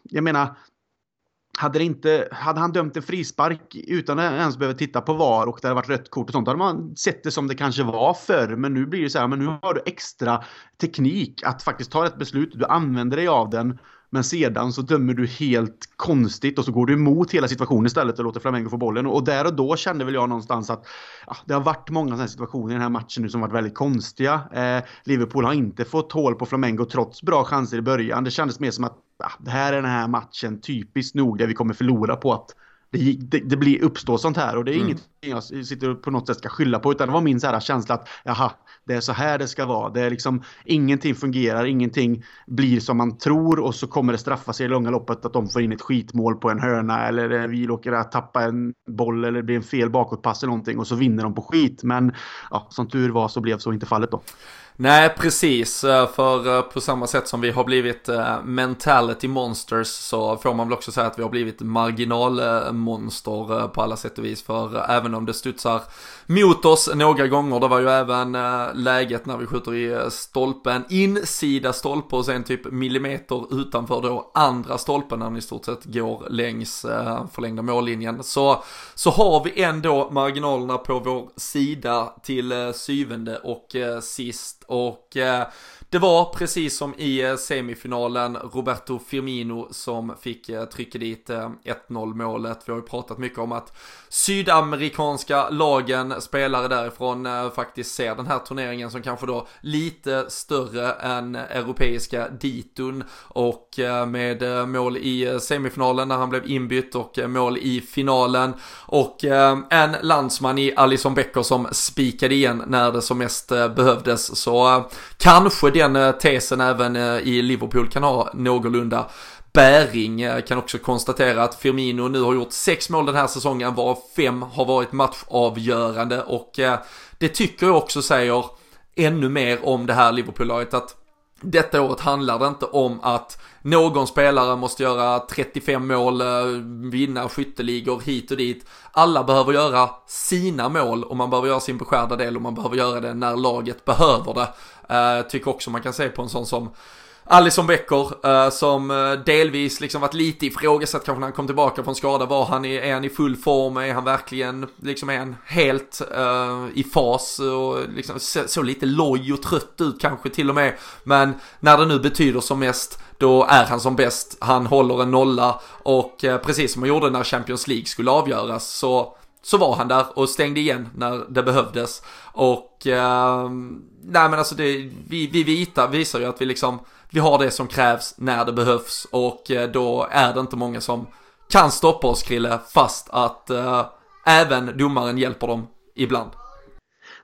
jag menar hade, inte, hade han dömt en frispark utan att ens behöva titta på VAR och det hade varit rött kort och sånt, då hade man sett det som det kanske var förr. Men nu blir det så här, men nu har du extra teknik att faktiskt ta ett beslut. Du använder dig av den men sedan så dömer du helt konstigt och så går du emot hela situationen istället och låter Flamengo få bollen. Och där och då kände väl jag någonstans att ja, det har varit många sådana situationer i den här matchen nu som varit väldigt konstiga. Eh, Liverpool har inte fått hål på Flamengo trots bra chanser i början. Det kändes mer som att ja, det här är den här matchen typiskt nog där vi kommer förlora på att det, det, det blir uppstå sånt här och det är mm. inget jag sitter på något sätt ska skylla på utan det var min så här känsla att jaha, det är så här det ska vara. Det är liksom ingenting fungerar, ingenting blir som man tror och så kommer det straffa sig i långa loppet att de får in ett skitmål på en hörna eller vi råkar att tappa en boll eller det blir en fel bakåtpass eller någonting och så vinner de på skit. Men ja, som tur var så blev så inte fallet då. Nej, precis. Eh, för eh, på samma sätt som vi har blivit eh, mentality monsters så får man väl också säga att vi har blivit marginalmonster på alla sätt och vis. För även om det studsar mot oss några gånger, det var ju även läget när vi skjuter i stolpen, insida stolpe och sen typ millimeter utanför då andra stolpen när den i stort sett går längs förlängda mållinjen. Så, så har vi ändå marginalerna på vår sida till syvende och sist och eh, det var precis som i eh, semifinalen Roberto Firmino som fick eh, trycka dit eh, 1-0 målet. Vi har ju pratat mycket om att sydamerikanska lagen, spelare därifrån, eh, faktiskt ser den här turneringen som kanske då lite större än europeiska ditun. Och med mål i semifinalen när han blev inbytt och mål i finalen. Och en landsman i Alison Becker som spikade igen när det som mest behövdes. Så Eh, kanske den eh, tesen även eh, i Liverpool kan ha någorlunda bäring. Jag kan också konstatera att Firmino nu har gjort sex mål den här säsongen, varav fem har varit matchavgörande och det tycker jag också säger ännu mer om det här Liverpool-laget att detta året handlar det inte om att någon spelare måste göra 35 mål, eh, vinna skytteligor hit och dit. Alla behöver göra sina mål och man behöver göra sin beskärda del och man behöver göra det när laget behöver det. Uh, tycker också man kan se på en sån som Alison Becker eh, som eh, delvis liksom varit lite ifrågasatt kanske när han kom tillbaka från skada. Var han i, är han i full form? Är han verkligen liksom är han helt uh, i fas? Och liksom så, så, lite loj och trött ut kanske till och med. Men när det nu betyder som mest då är han som bäst. Han håller en nolla och precis som han gjorde när Champions League skulle avgöras så så var han där och stängde igen när det behövdes. Och eh, nej men alltså det, vi, vi vita visar ju att vi liksom vi har det som krävs när det behövs och eh, då är det inte många som kan stoppa oss Krille fast att eh, även domaren hjälper dem ibland.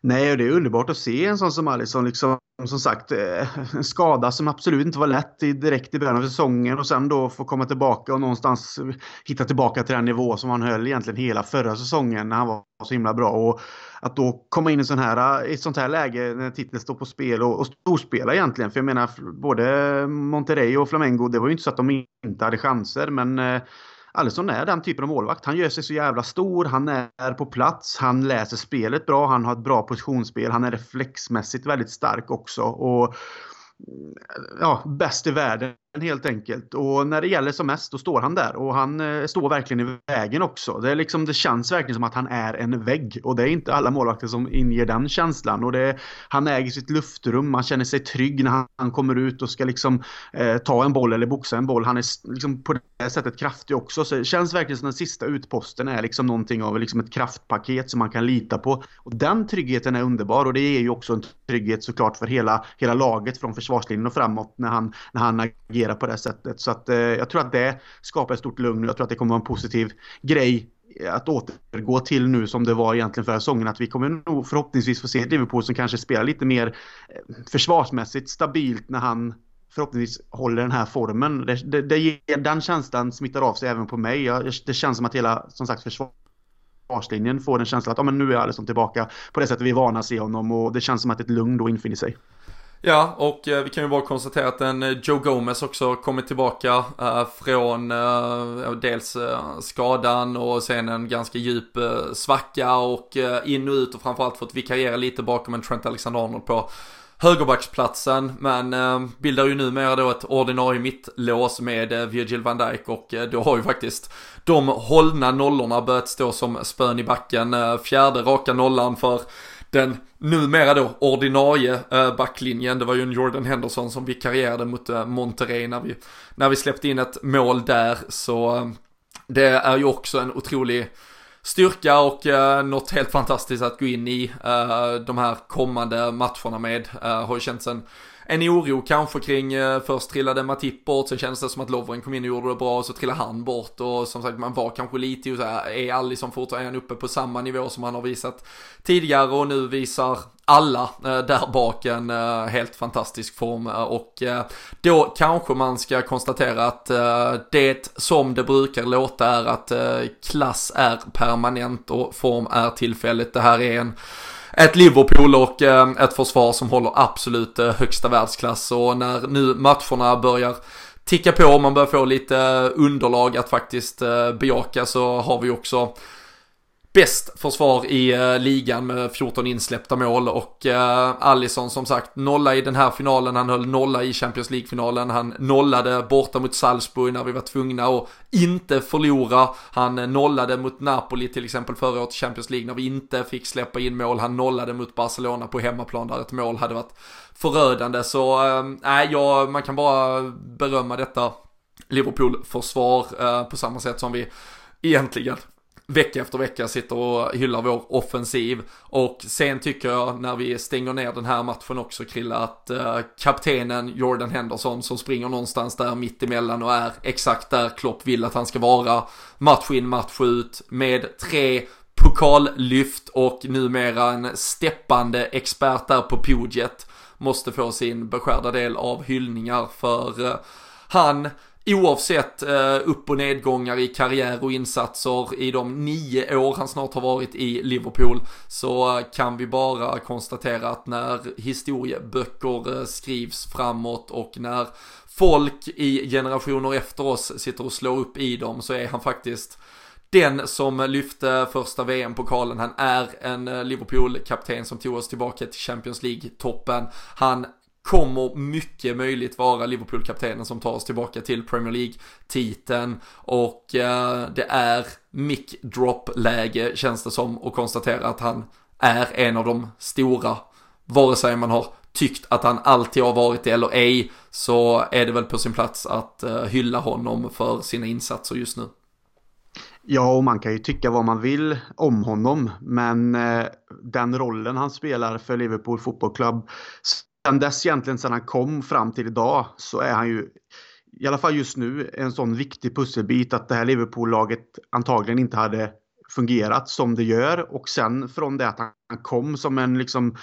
Nej, och det är underbart att se en sån som Alisson liksom som sagt en eh, [LAUGHS] skada som absolut inte var lätt direkt i början av säsongen och sen då få komma tillbaka och någonstans hitta tillbaka till den nivå som han höll egentligen hela förra säsongen när han var så himla bra. Och att då komma in i, sån här, eh, i ett sånt här läge när titeln står på spel och, och storspela egentligen. För jag menar både Monterrey och Flamengo, det var ju inte så att de inte hade chanser men eh, Alisson är den typen av målvakt. Han gör sig så jävla stor, han är på plats, han läser spelet bra, han har ett bra positionsspel, han är reflexmässigt väldigt stark också. Och mm, ja, bäst i världen helt enkelt. Och när det gäller som mest, då står han där. Och han eh, står verkligen i vägen också. Det, är liksom, det känns verkligen som att han är en vägg. Och det är inte alla målvakter som inger den känslan. Och det, han äger sitt luftrum, man känner sig trygg när han, han kommer ut och ska liksom eh, ta en boll eller boxa en boll. Han är liksom på det sättet kraftig också. Så det känns verkligen som den sista utposten är liksom någonting av liksom ett kraftpaket som man kan lita på. Och den tryggheten är underbar och det ger ju också en trygghet såklart för hela, hela laget från försvarslinjen och framåt när han, när han agerar agera på det sättet. Så att, eh, jag tror att det skapar ett stort lugn och jag tror att det kommer vara en positiv grej att återgå till nu som det var egentligen förra säsongen. Att vi kommer nog förhoppningsvis få se ett Liverpool som kanske spelar lite mer eh, försvarsmässigt stabilt när han förhoppningsvis håller den här formen. Det, det, det ger, den känslan smittar av sig även på mig. Jag, det känns som att hela, som sagt, försvarslinjen får en känsla att ja, men nu är Alisson tillbaka på det sättet vi är vana att se honom och det känns som att ett lugn då infinner sig. Ja, och eh, vi kan ju bara konstatera att en eh, Joe Gomez också kommit tillbaka eh, från dels skadan och sen en ganska djup svacka och in och ut och framförallt fått vikariera lite bakom en Trent Alexander-Arnold på högerbacksplatsen men eh, bildar ju numera då ett ordinarie mittlås med eh, Virgil van Dijk och eh, då har ju faktiskt de hållna nollorna börjat stå som spön i backen. Eh, fjärde raka nollan för den numera då ordinarie eh, backlinjen. Det var ju en Jordan Henderson som vikarierade mot eh, Monterrey när vi, när vi släppte in ett mål där. Så eh, det är ju också en otrolig styrka och något helt fantastiskt att gå in i de här kommande matcherna med. Har ju känts en en oro kanske kring, eh, först trillade Matip bort, sen kändes det som att Lovren kom in och gjorde det bra och så trillade han bort. Och som sagt man var kanske lite osäker, är Alisson fortfarande är han uppe på samma nivå som han har visat tidigare? Och nu visar alla eh, där bak en eh, helt fantastisk form. Eh, och eh, då kanske man ska konstatera att eh, det som det brukar låta är att klass är permanent och form är tillfälligt. Det här är en ett Liverpool och eh, ett försvar som håller absolut eh, högsta världsklass. Och när nu matcherna börjar ticka på och man börjar få lite eh, underlag att faktiskt bejaka så har vi också bäst försvar i uh, ligan med 14 insläppta mål och eh, uh, Allison som sagt nolla i den här finalen, han höll nolla i Champions League-finalen, han nollade borta mot Salzburg när vi var tvungna att inte förlora, han eh, nollade mot Napoli till exempel förra året i Champions League när vi inte fick släppa in mål, han nollade mot Barcelona på hemmaplan där ett mål hade varit förödande. Så nej, uh, ja, man kan bara berömma detta Liverpool-försvar uh, på samma sätt som vi egentligen vecka efter vecka sitter och hyllar vår offensiv. Och sen tycker jag när vi stänger ner den här matchen också Krilla att eh, kaptenen Jordan Henderson som springer någonstans där mittemellan och är exakt där Klopp vill att han ska vara match in match ut med tre pokallyft och numera en steppande expert där på podiet måste få sin beskärda del av hyllningar för eh, han Oavsett eh, upp och nedgångar i karriär och insatser i de nio år han snart har varit i Liverpool så eh, kan vi bara konstatera att när historieböcker eh, skrivs framåt och när folk i generationer efter oss sitter och slår upp i dem så är han faktiskt den som lyfte första VM-pokalen. Han är en eh, Liverpool-kapten som tog oss tillbaka till Champions League-toppen. Han kommer mycket möjligt vara Liverpool-kaptenen som tar oss tillbaka till Premier League-titeln och eh, det är mic drop-läge känns det som att konstatera att han är en av de stora, vare sig man har tyckt att han alltid har varit det eller ej, så är det väl på sin plats att eh, hylla honom för sina insatser just nu. Ja, och man kan ju tycka vad man vill om honom, men eh, den rollen han spelar för Liverpool Football Club sen dess egentligen, sen han kom fram till idag, så är han ju i alla fall just nu en sån viktig pusselbit att det här Liverpool-laget antagligen inte hade fungerat som det gör. Och sen från det att han kom som en liksom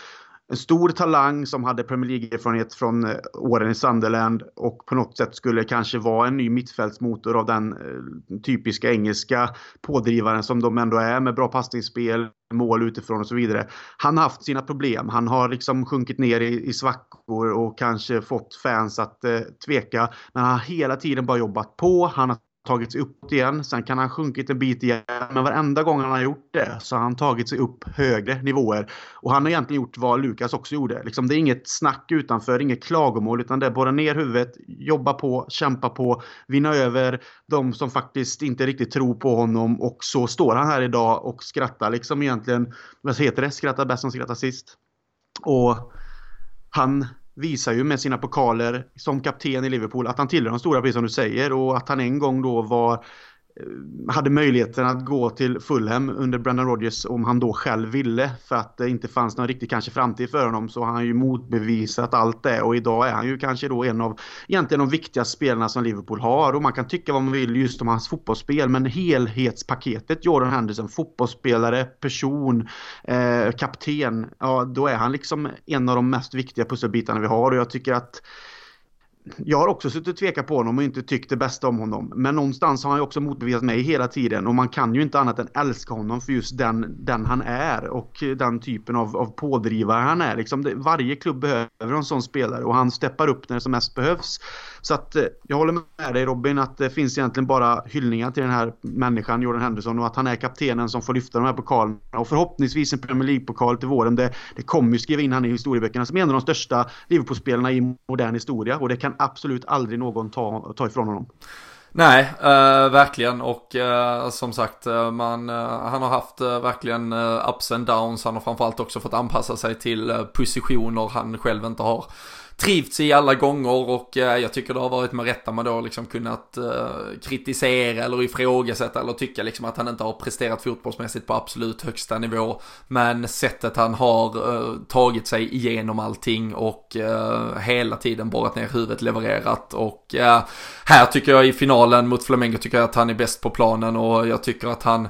en stor talang som hade Premier League-erfarenhet från eh, åren i Sunderland och på något sätt skulle kanske vara en ny mittfältsmotor av den eh, typiska engelska pådrivaren som de ändå är med bra passningsspel, mål utifrån och så vidare. Han har haft sina problem. Han har liksom sjunkit ner i, i svackor och kanske fått fans att eh, tveka. Men han har hela tiden bara jobbat på. Han har tagit sig upp igen. Sen kan han sjunkit en bit igen. Men varenda gång han har gjort det så har han tagit sig upp högre nivåer. Och han har egentligen gjort vad Lukas också gjorde. Liksom, det är inget snack utanför, inget klagomål. Utan det är borra ner huvudet, jobba på, kämpa på, vinna över de som faktiskt inte riktigt tror på honom. Och så står han här idag och skrattar liksom egentligen. Vad heter det? Skrattar bäst som skrattar sist. Och han visar ju med sina pokaler som kapten i Liverpool att han tillhör de stora, precis som du säger. Och att han en gång då var Eh, Eh, hade möjligheten att gå till Fulham under Brendan Rodgers om han då själv ville för att det inte fanns någon riktig kanske framtid för honom så har han ju motbevisat allt det. Och idag är han ju kanske då en av egentligen de viktigaste spelarna som Liverpool har. Och man kan tycka vad man vill just om hans fotbollsspel men helhetspaketet Jordan Henderson, fotbollsspelare, person, eh, kapten, ja då är han liksom en av de mest viktiga pusselbitarna vi har. Och jag tycker att jag har också suttit och tvekat på honom och inte tyckt det bästa om honom. Men någonstans har han ju också motbevisat mig hela tiden och man kan ju inte annat än älska honom för just den, den han är och den typen av, av pådrivare han är. Liksom det, varje klubb behöver en sån spelare och han steppar upp när det som mest behövs. Så att eh, jag håller med dig Robin att det finns egentligen bara hyllningar till den här människan, Jordan Henderson och att han är kaptenen som får lyfta de här pokalerna och förhoppningsvis en Premier League-pokal till våren. Det, det kommer ju skriva in han i historieböckerna som en av de största Liverpool-spelarna i modern historia och det kan absolut aldrig någon ta, ta ifrån honom. Nej, eh, verkligen och eh, som sagt, eh, man, eh, han har haft eh, verkligen ups and downs. Han har framförallt också fått anpassa sig till positioner han själv inte har trivts i alla gånger och eh, jag tycker det har varit med rätta man då liksom kunnat eh, kritisera eller ifrågasätta eller tycka liksom att han inte har presterat fotbollsmässigt på absolut högsta nivå. Men sättet han har eh, tagit sig igenom allting och eh, hela tiden borrat ner huvudet levererat och eh, här tycker jag i finalen mot Flamengo tycker jag att han är bäst på planen och jag tycker att han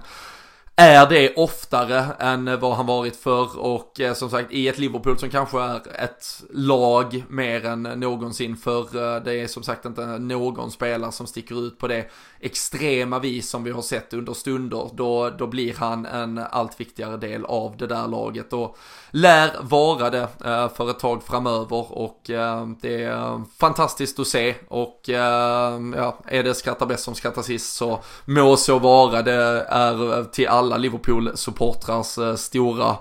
är det oftare än vad han varit förr och eh, som sagt i ett Liverpool som kanske är ett lag mer än någonsin för eh, det är som sagt inte någon spelare som sticker ut på det extrema vis som vi har sett under stunder. Då, då blir han en allt viktigare del av det där laget och lär vara det eh, för ett tag framöver och eh, det är fantastiskt att se och eh, ja, är det skrattar bäst som skrattar sist så må så vara. Det är till alla alla Liverpool-supportrars eh, stora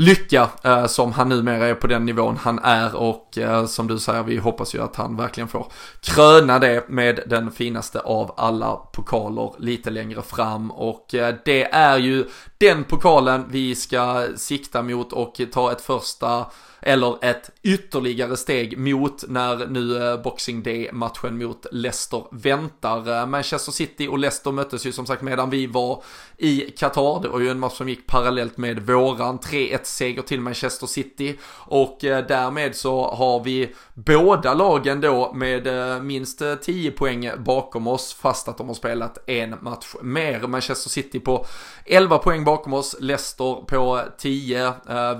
lycka eh, som han numera är på den nivån han är och eh, som du säger vi hoppas ju att han verkligen får kröna det med den finaste av alla pokaler lite längre fram. Och eh, det är ju den pokalen vi ska sikta mot och ta ett första eller ett ytterligare steg mot när nu eh, Boxing Day-matchen mot Leicester väntar. Eh, Manchester City och Leicester möttes ju som sagt medan vi var i Qatar. Det var ju en match som gick parallellt med våran 3-1 seger till Manchester City och eh, därmed så har vi båda lagen då med minst 10 poäng bakom oss fast att de har spelat en match mer. Manchester City på 11 poäng bakom oss, Leicester på 10.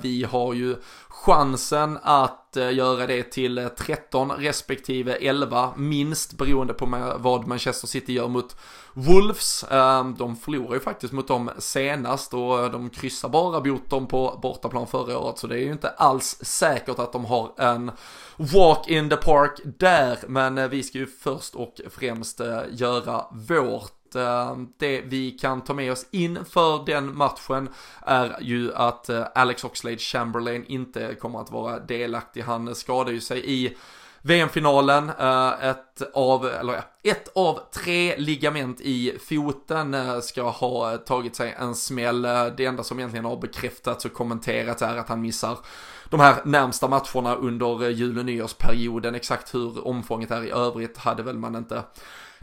Vi har ju chansen att eh, göra det till eh, 13 respektive 11 minst beroende på vad Manchester City gör mot Wolves. Ehm, de förlorar ju faktiskt mot dem senast och eh, de kryssar bara mot dem på bortaplan förra året så det är ju inte alls säkert att de har en walk in the park där men vi ska ju först och främst göra vårt Eh, det vi kan ta med oss inför den matchen är ju att eh, Alex Oxlade Chamberlain inte kommer att vara delaktig. Han skadade ju sig i VM-finalen, eh, ett av, eller ett av tre ligament i foten ska ha tagit sig en smäll. Det enda som egentligen har bekräftats och kommenterats är att han missar de här närmsta matcherna under jul och nyårsperioden. Exakt hur omfånget är i övrigt hade väl man inte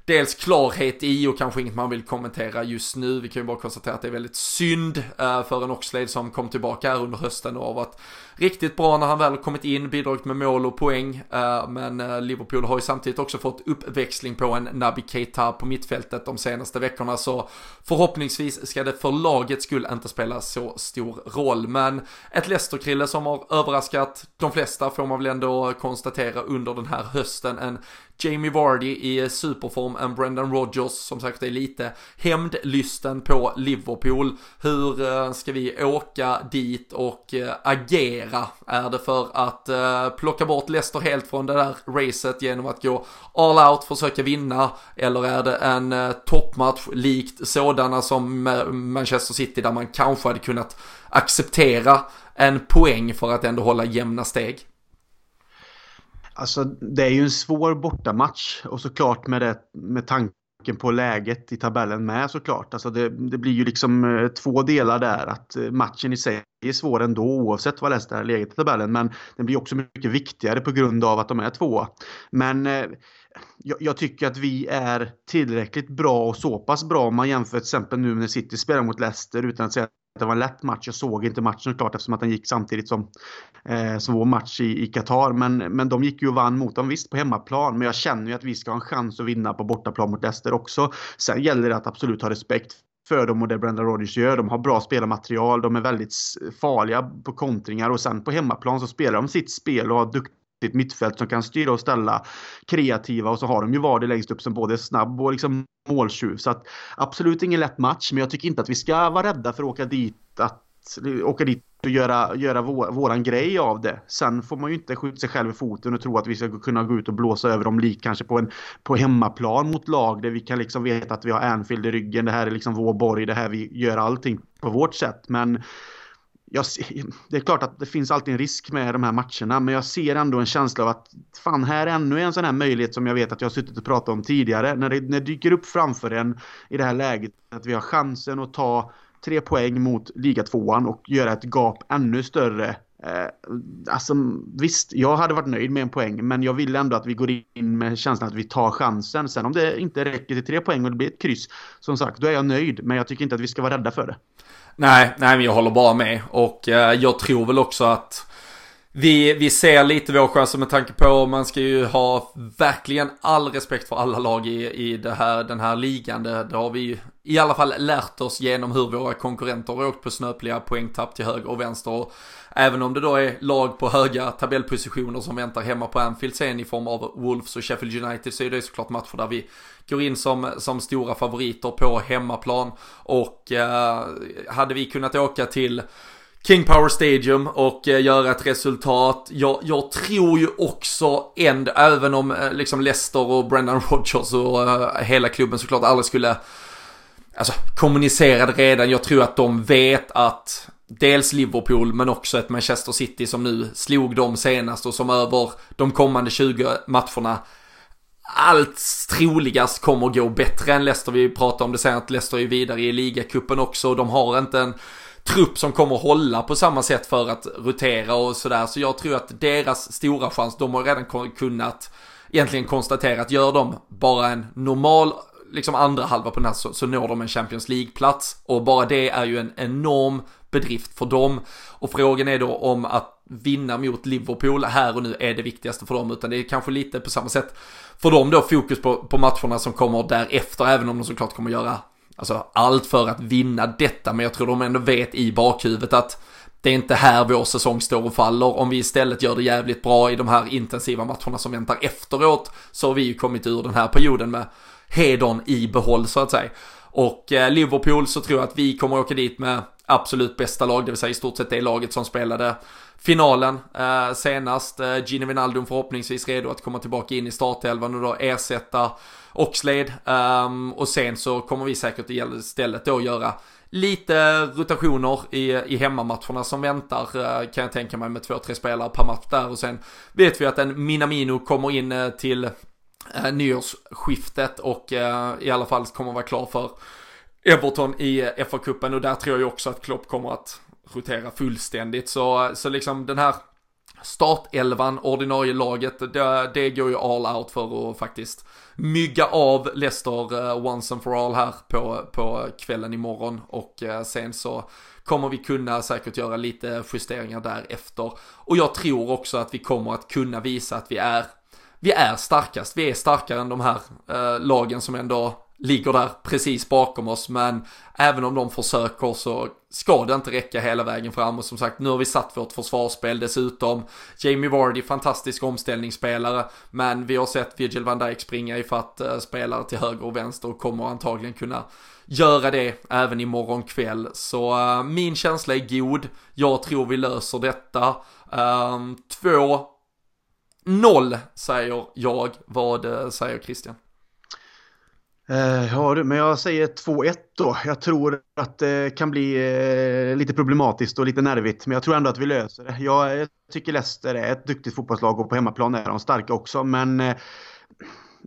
dels klarhet i och kanske inget man vill kommentera just nu. Vi kan ju bara konstatera att det är väldigt synd eh, för en Oxlade som kom tillbaka här under hösten och har varit riktigt bra när han väl kommit in, bidragit med mål och poäng. Eh, men eh, Liverpool har ju samtidigt också fått uppväxling på en Naby Keita på mittfältet de senaste veckorna så förhoppningsvis ska det för lagets skull inte spela så stor roll. Men ett Leicester-krille som har överraskat de flesta får man väl ändå konstatera under den här hösten. En Jamie Vardy i superform än Brendan Rodgers som sagt är lite hämndlysten på Liverpool. Hur eh, ska vi åka dit och eh, agera? Är det för att eh, plocka bort Leicester helt från det där racet genom att gå all out, försöka vinna? Eller är det en toppmatch likt sådana som Manchester City där man kanske hade kunnat acceptera en poäng för att ändå hålla jämna steg? Alltså det är ju en svår bortamatch och såklart med, det, med tanken på läget i tabellen med såklart. Alltså det, det blir ju liksom eh, två delar där. Att eh, matchen i sig är svår ändå oavsett vad Leicester har legat i tabellen. Men den blir också mycket viktigare på grund av att de är två. Men eh, jag, jag, tycker att vi är tillräckligt bra och så pass bra om man jämför till exempel nu när City spelar mot Leicester utan att säga det var en lätt match. Jag såg inte matchen såklart eftersom att den gick samtidigt som, eh, som vår match i Qatar. Men, men de gick ju och vann mot dem visst på hemmaplan. Men jag känner ju att vi ska ha en chans att vinna på bortaplan mot Leicester också. Sen gäller det att absolut ha respekt för dem och det Brenda Rodgers gör. De har bra spelarmaterial, de är väldigt farliga på kontringar och sen på hemmaplan så spelar de sitt spel och har dukt ett mittfält som kan styra och ställa kreativa och så har de ju Vardy längst upp som både är snabb och liksom måltjuv. Så att absolut ingen lätt match, men jag tycker inte att vi ska vara rädda för att åka dit, att, åka dit och göra, göra vår, våran grej av det. Sen får man ju inte skjuta sig själv i foten och tro att vi ska kunna gå ut och blåsa över dem lik kanske på en på hemmaplan mot lag där vi kan liksom veta att vi har Anfield i ryggen. Det här är liksom vår borg, det här vi gör allting på vårt sätt. Men jag, det är klart att det finns alltid en risk med de här matcherna, men jag ser ändå en känsla av att fan, här är ännu en sån här möjlighet som jag vet att jag har suttit och pratat om tidigare. När det, när det dyker upp framför en i det här läget att vi har chansen att ta tre poäng mot ligatvåan och göra ett gap ännu större. Eh, alltså visst, jag hade varit nöjd med en poäng, men jag vill ändå att vi går in med känslan att vi tar chansen. Sen om det inte räcker till tre poäng och det blir ett kryss, som sagt, då är jag nöjd. Men jag tycker inte att vi ska vara rädda för det. Nej, nej men jag håller bara med. Och eh, jag tror väl också att vi, vi ser lite vår chans med tanke på, man ska ju ha verkligen all respekt för alla lag i, i det här, den här ligan. Det, det har vi i alla fall lärt oss genom hur våra konkurrenter har åkt på snöpliga poängtapp till höger och vänster. Och även om det då är lag på höga tabellpositioner som väntar hemma på Anfield sen i form av Wolves och Sheffield United så är det såklart matcher där vi går in som, som stora favoriter på hemmaplan. Och eh, hade vi kunnat åka till King Power Stadium och eh, göra ett resultat. Jag, jag tror ju också ändå, även om eh, liksom Leicester och Brendan Rodgers och uh, hela klubben såklart aldrig skulle alltså, kommunicerade redan. Jag tror att de vet att dels Liverpool men också ett Manchester City som nu slog dem senast och som över de kommande 20 matcherna allt troligast kommer gå bättre än Leicester. Vi pratade om det sen att Leicester är vidare i ligacupen också. De har inte en trupp som kommer hålla på samma sätt för att rotera och sådär. Så jag tror att deras stora chans, de har redan kunnat egentligen konstatera att gör de bara en normal liksom andra halva på den här så, så når de en Champions League-plats. Och bara det är ju en enorm bedrift för dem. Och frågan är då om att vinna mot Liverpool här och nu är det viktigaste för dem. Utan det är kanske lite på samma sätt för dem då fokus på, på matcherna som kommer därefter. Även om de såklart kommer göra alltså, allt för att vinna detta. Men jag tror de ändå vet i bakhuvudet att det är inte här vår säsong står och faller. Om vi istället gör det jävligt bra i de här intensiva matcherna som väntar efteråt så har vi ju kommit ur den här perioden med hedern i behåll så att säga. Och eh, Liverpool så tror jag att vi kommer åka dit med absolut bästa lag, det vill säga i stort sett det laget som spelade finalen eh, senast. Eh, Gini Wijnaldum förhoppningsvis redo att komma tillbaka in i startelvan och då ersätta Oxlade. Um, och sen så kommer vi säkert istället då göra lite rotationer i, i hemmamatcherna som väntar eh, kan jag tänka mig med två, tre spelare per match där. Och sen vet vi att en Minamino kommer in eh, till eh, nyårsskiftet och eh, i alla fall kommer vara klar för Everton i FA-cupen och där tror jag också att Klopp kommer att rotera fullständigt. Så, så liksom den här startelvan, ordinarie laget, det, det går ju all out för att faktiskt mygga av Leicester uh, once and for all här på, på kvällen imorgon och uh, sen så kommer vi kunna säkert göra lite justeringar därefter. Och jag tror också att vi kommer att kunna visa att vi är, vi är starkast. Vi är starkare än de här uh, lagen som ändå ligger där precis bakom oss men även om de försöker så ska det inte räcka hela vägen fram och som sagt nu har vi satt vårt försvarsspel dessutom. Jamie Vardy, fantastisk omställningsspelare men vi har sett Virgil van Dijk springa ifatt eh, spelare till höger och vänster och kommer antagligen kunna göra det även imorgon kväll. Så uh, min känsla är god. Jag tror vi löser detta. Uh, två 0 säger jag. Vad uh, säger Christian? Eh, ja du, men jag säger 2-1 då. Jag tror att det kan bli eh, lite problematiskt och lite nervigt, men jag tror ändå att vi löser det. Jag tycker Leicester är ett duktigt fotbollslag och på hemmaplan är de starka också, men eh,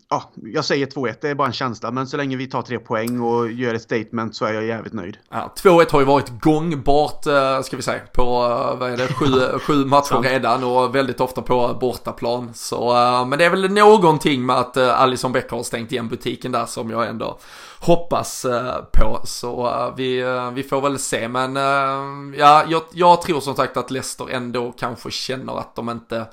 ja, jag säger 2-1, det är bara en känsla. Men så länge vi tar tre poäng och gör ett statement så är jag jävligt nöjd. Ja, 2-1 har ju varit gångbart, eh, ska vi säga, på eh, vad är det, sju, [LAUGHS] sju matcher redan och väldigt ofta på bortaplan. Så, eh, men det är väl någonting med att Alison Becker har stängt igen butiken där som jag ändå hoppas på. Så vi, vi får väl se, men ja, jag, jag tror som sagt att Leicester ändå kanske känner att de inte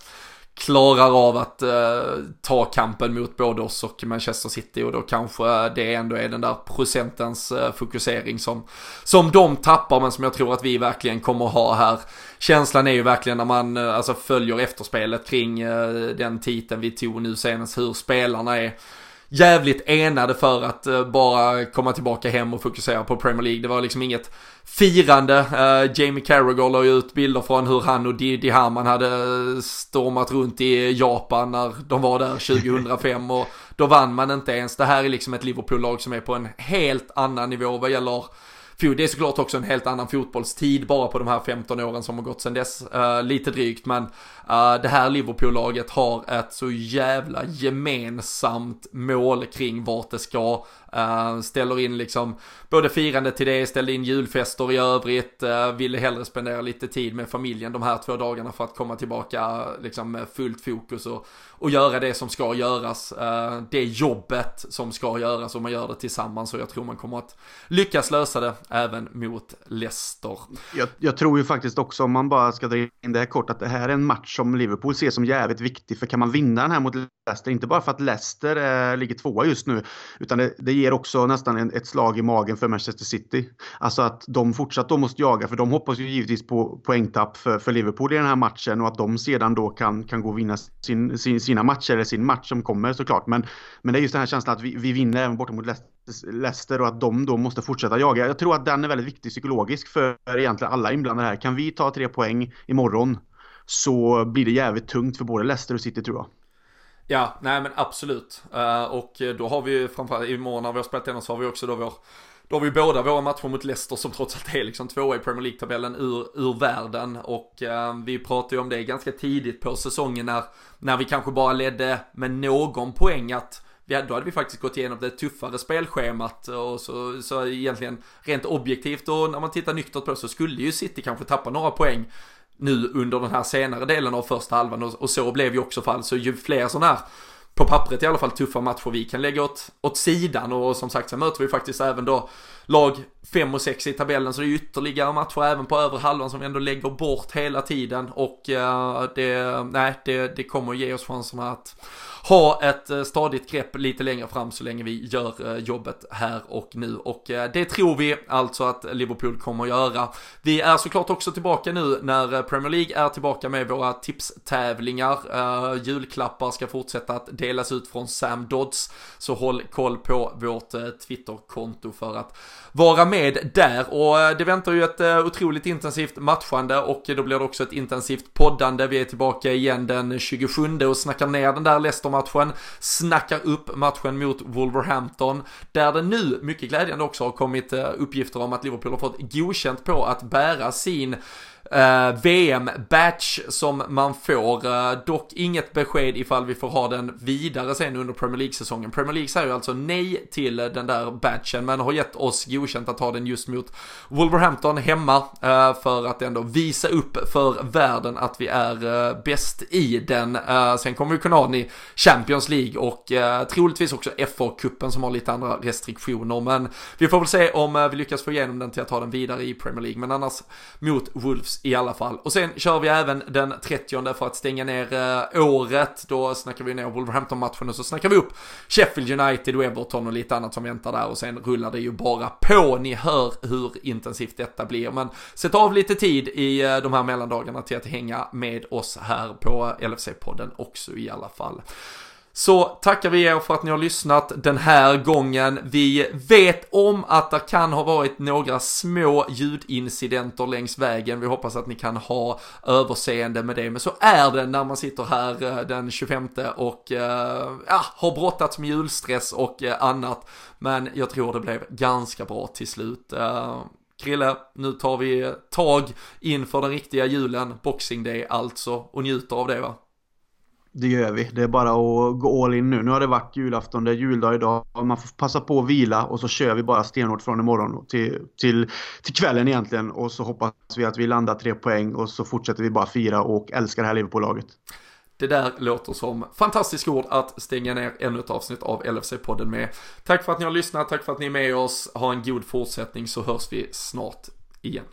klarar av att eh, ta kampen mot både oss och Manchester City och då kanske det ändå är den där procentens eh, fokusering som, som de tappar men som jag tror att vi verkligen kommer ha här. Känslan är ju verkligen när man eh, alltså följer efterspelet kring eh, den titeln vi tog nu senast hur spelarna är jävligt enade för att uh, bara komma tillbaka hem och fokusera på Premier League. Det var liksom inget firande. Uh, Jamie Carragher la ut bilder från hur han och Didi Hamann hade stormat runt i Japan när de var där [LAUGHS] 2005 och då vann man inte ens. Det här är liksom ett Liverpool-lag som är på en helt annan nivå vad gäller det är såklart också en helt annan fotbollstid bara på de här 15 åren som har gått sedan dess. Uh, lite drygt men uh, det här Liverpool-laget har ett så jävla gemensamt mål kring vart det ska. Uh, ställer in liksom både firande till det, ställer in julfester i övrigt, uh, ville hellre spendera lite tid med familjen de här två dagarna för att komma tillbaka liksom med fullt fokus och, och göra det som ska göras. Eh, det jobbet som ska göras och man gör det tillsammans och jag tror man kommer att lyckas lösa det även mot Leicester. Jag, jag tror ju faktiskt också om man bara ska dra in det här kort att det här är en match som Liverpool ser som jävligt viktig för kan man vinna den här mot Leicester, inte bara för att Leicester eh, ligger tvåa just nu, utan det, det ger också nästan en, ett slag i magen för Manchester City. Alltså att de fortsatt då måste jaga, för de hoppas ju givetvis på poängtapp för, för Liverpool i den här matchen och att de sedan då kan, kan gå och vinna sin, sin, sina matcher, eller sin match som kommer såklart. Men, men det är just den här känslan att vi, vi vinner även borta mot Leicester och att de då måste fortsätta jaga. Jag tror att den är väldigt viktig psykologiskt för egentligen alla inblandade här. Kan vi ta tre poäng imorgon så blir det jävligt tungt för både Leicester och City tror jag. Ja, nej men absolut. Uh, och då har vi ju framförallt imorgon när vi har spelat igenom så har vi också då vår då har vi båda våra matcher mot Leicester som trots allt är liksom tvåa i Premier League-tabellen ur, ur världen. Och eh, vi pratade ju om det ganska tidigt på säsongen när, när vi kanske bara ledde med någon poäng att vi hade, då hade vi faktiskt gått igenom det tuffare spelschemat och så, så egentligen rent objektivt och när man tittar nyktert på det så skulle ju City kanske tappa några poäng nu under den här senare delen av första halvan och, och så blev ju också fall. Så ju fler sådana här på pappret i alla fall tuffa matcher vi kan lägga åt, åt sidan. Och som sagt så möter vi faktiskt även då lag 5 och 6 i tabellen så det är ytterligare matcher även på över halvan som vi ändå lägger bort hela tiden och eh, det, nej, det, det kommer ge oss chanserna att ha ett eh, stadigt grepp lite längre fram så länge vi gör eh, jobbet här och nu. Och det tror vi alltså att Liverpool kommer att göra. Vi är såklart också tillbaka nu när Premier League är tillbaka med våra tipstävlingar. Julklappar ska fortsätta att delas ut från Sam Dodds. Så håll koll på vårt Twitterkonto för att vara med där. Och eh, det väntar ju ett eh, otroligt intensivt matchande och då blir det också ett intensivt poddande. Vi är tillbaka igen den 27 och snackar ner den där Leicester matchen, snackar upp matchen mot Wolverhampton, där det nu, mycket glädjande också, har kommit eh, uppgifter om att Liverpool har fått godkänt på att bära sin eh, VM-batch som man får, Eh, dock inget besked ifall vi får ha den vidare sen under Premier League-säsongen. Premier League säger ju alltså nej till den där batchen, men har gett oss godkänt att ha den just mot Wolverhampton hemma, eh, för att ändå visa upp för världen att vi är eh, bäst i den. Eh, sen kommer vi kunna ha den i Champions League och eh, troligtvis också FA-cupen som har lite andra restriktioner, men vi får väl se om vi lyckas få igenom den till att ha den vidare i Premier League, men annars mot Wolves i alla fall. Och sen kör vi även den 30 för att stänga ner eh, året. Då snackar vi ner Wolverhampton-matchen och så snackar vi upp Sheffield United och Everton och lite annat som väntar där. Och sen rullar det ju bara på. Ni hör hur intensivt detta blir. Men sätt av lite tid i eh, de här mellandagarna till att hänga med oss här på LFC-podden också i alla fall så tackar vi er för att ni har lyssnat den här gången. Vi vet om att det kan ha varit några små ljudincidenter längs vägen. Vi hoppas att ni kan ha överseende med det. Men så är det när man sitter här eh, den 25 och eh, ja, har brottats med julstress och eh, annat. Men jag tror det blev ganska bra till slut. Krille, nu tar vi tag inför den riktiga julen, Boxing Day alltså, och njuter av det va? Det gör vi. Det är bara att gå all in nu. Nu har det varit julafton, det är juldag idag. Man får passa på att vila och så kör vi bara stenhårt från imorgon till, till, till kvällen egentligen. Och så hoppas vi att vi landar tre poäng och så fortsätter vi bara fira och älska det här Liverpool-laget. Det där låter som fantastiska ord att stänga ner ännu ett avsnitt av LFC-podden med. Tack för att ni har lyssnat, tack för att ni är med oss. Ha en god fortsättning så hörs vi snart igen.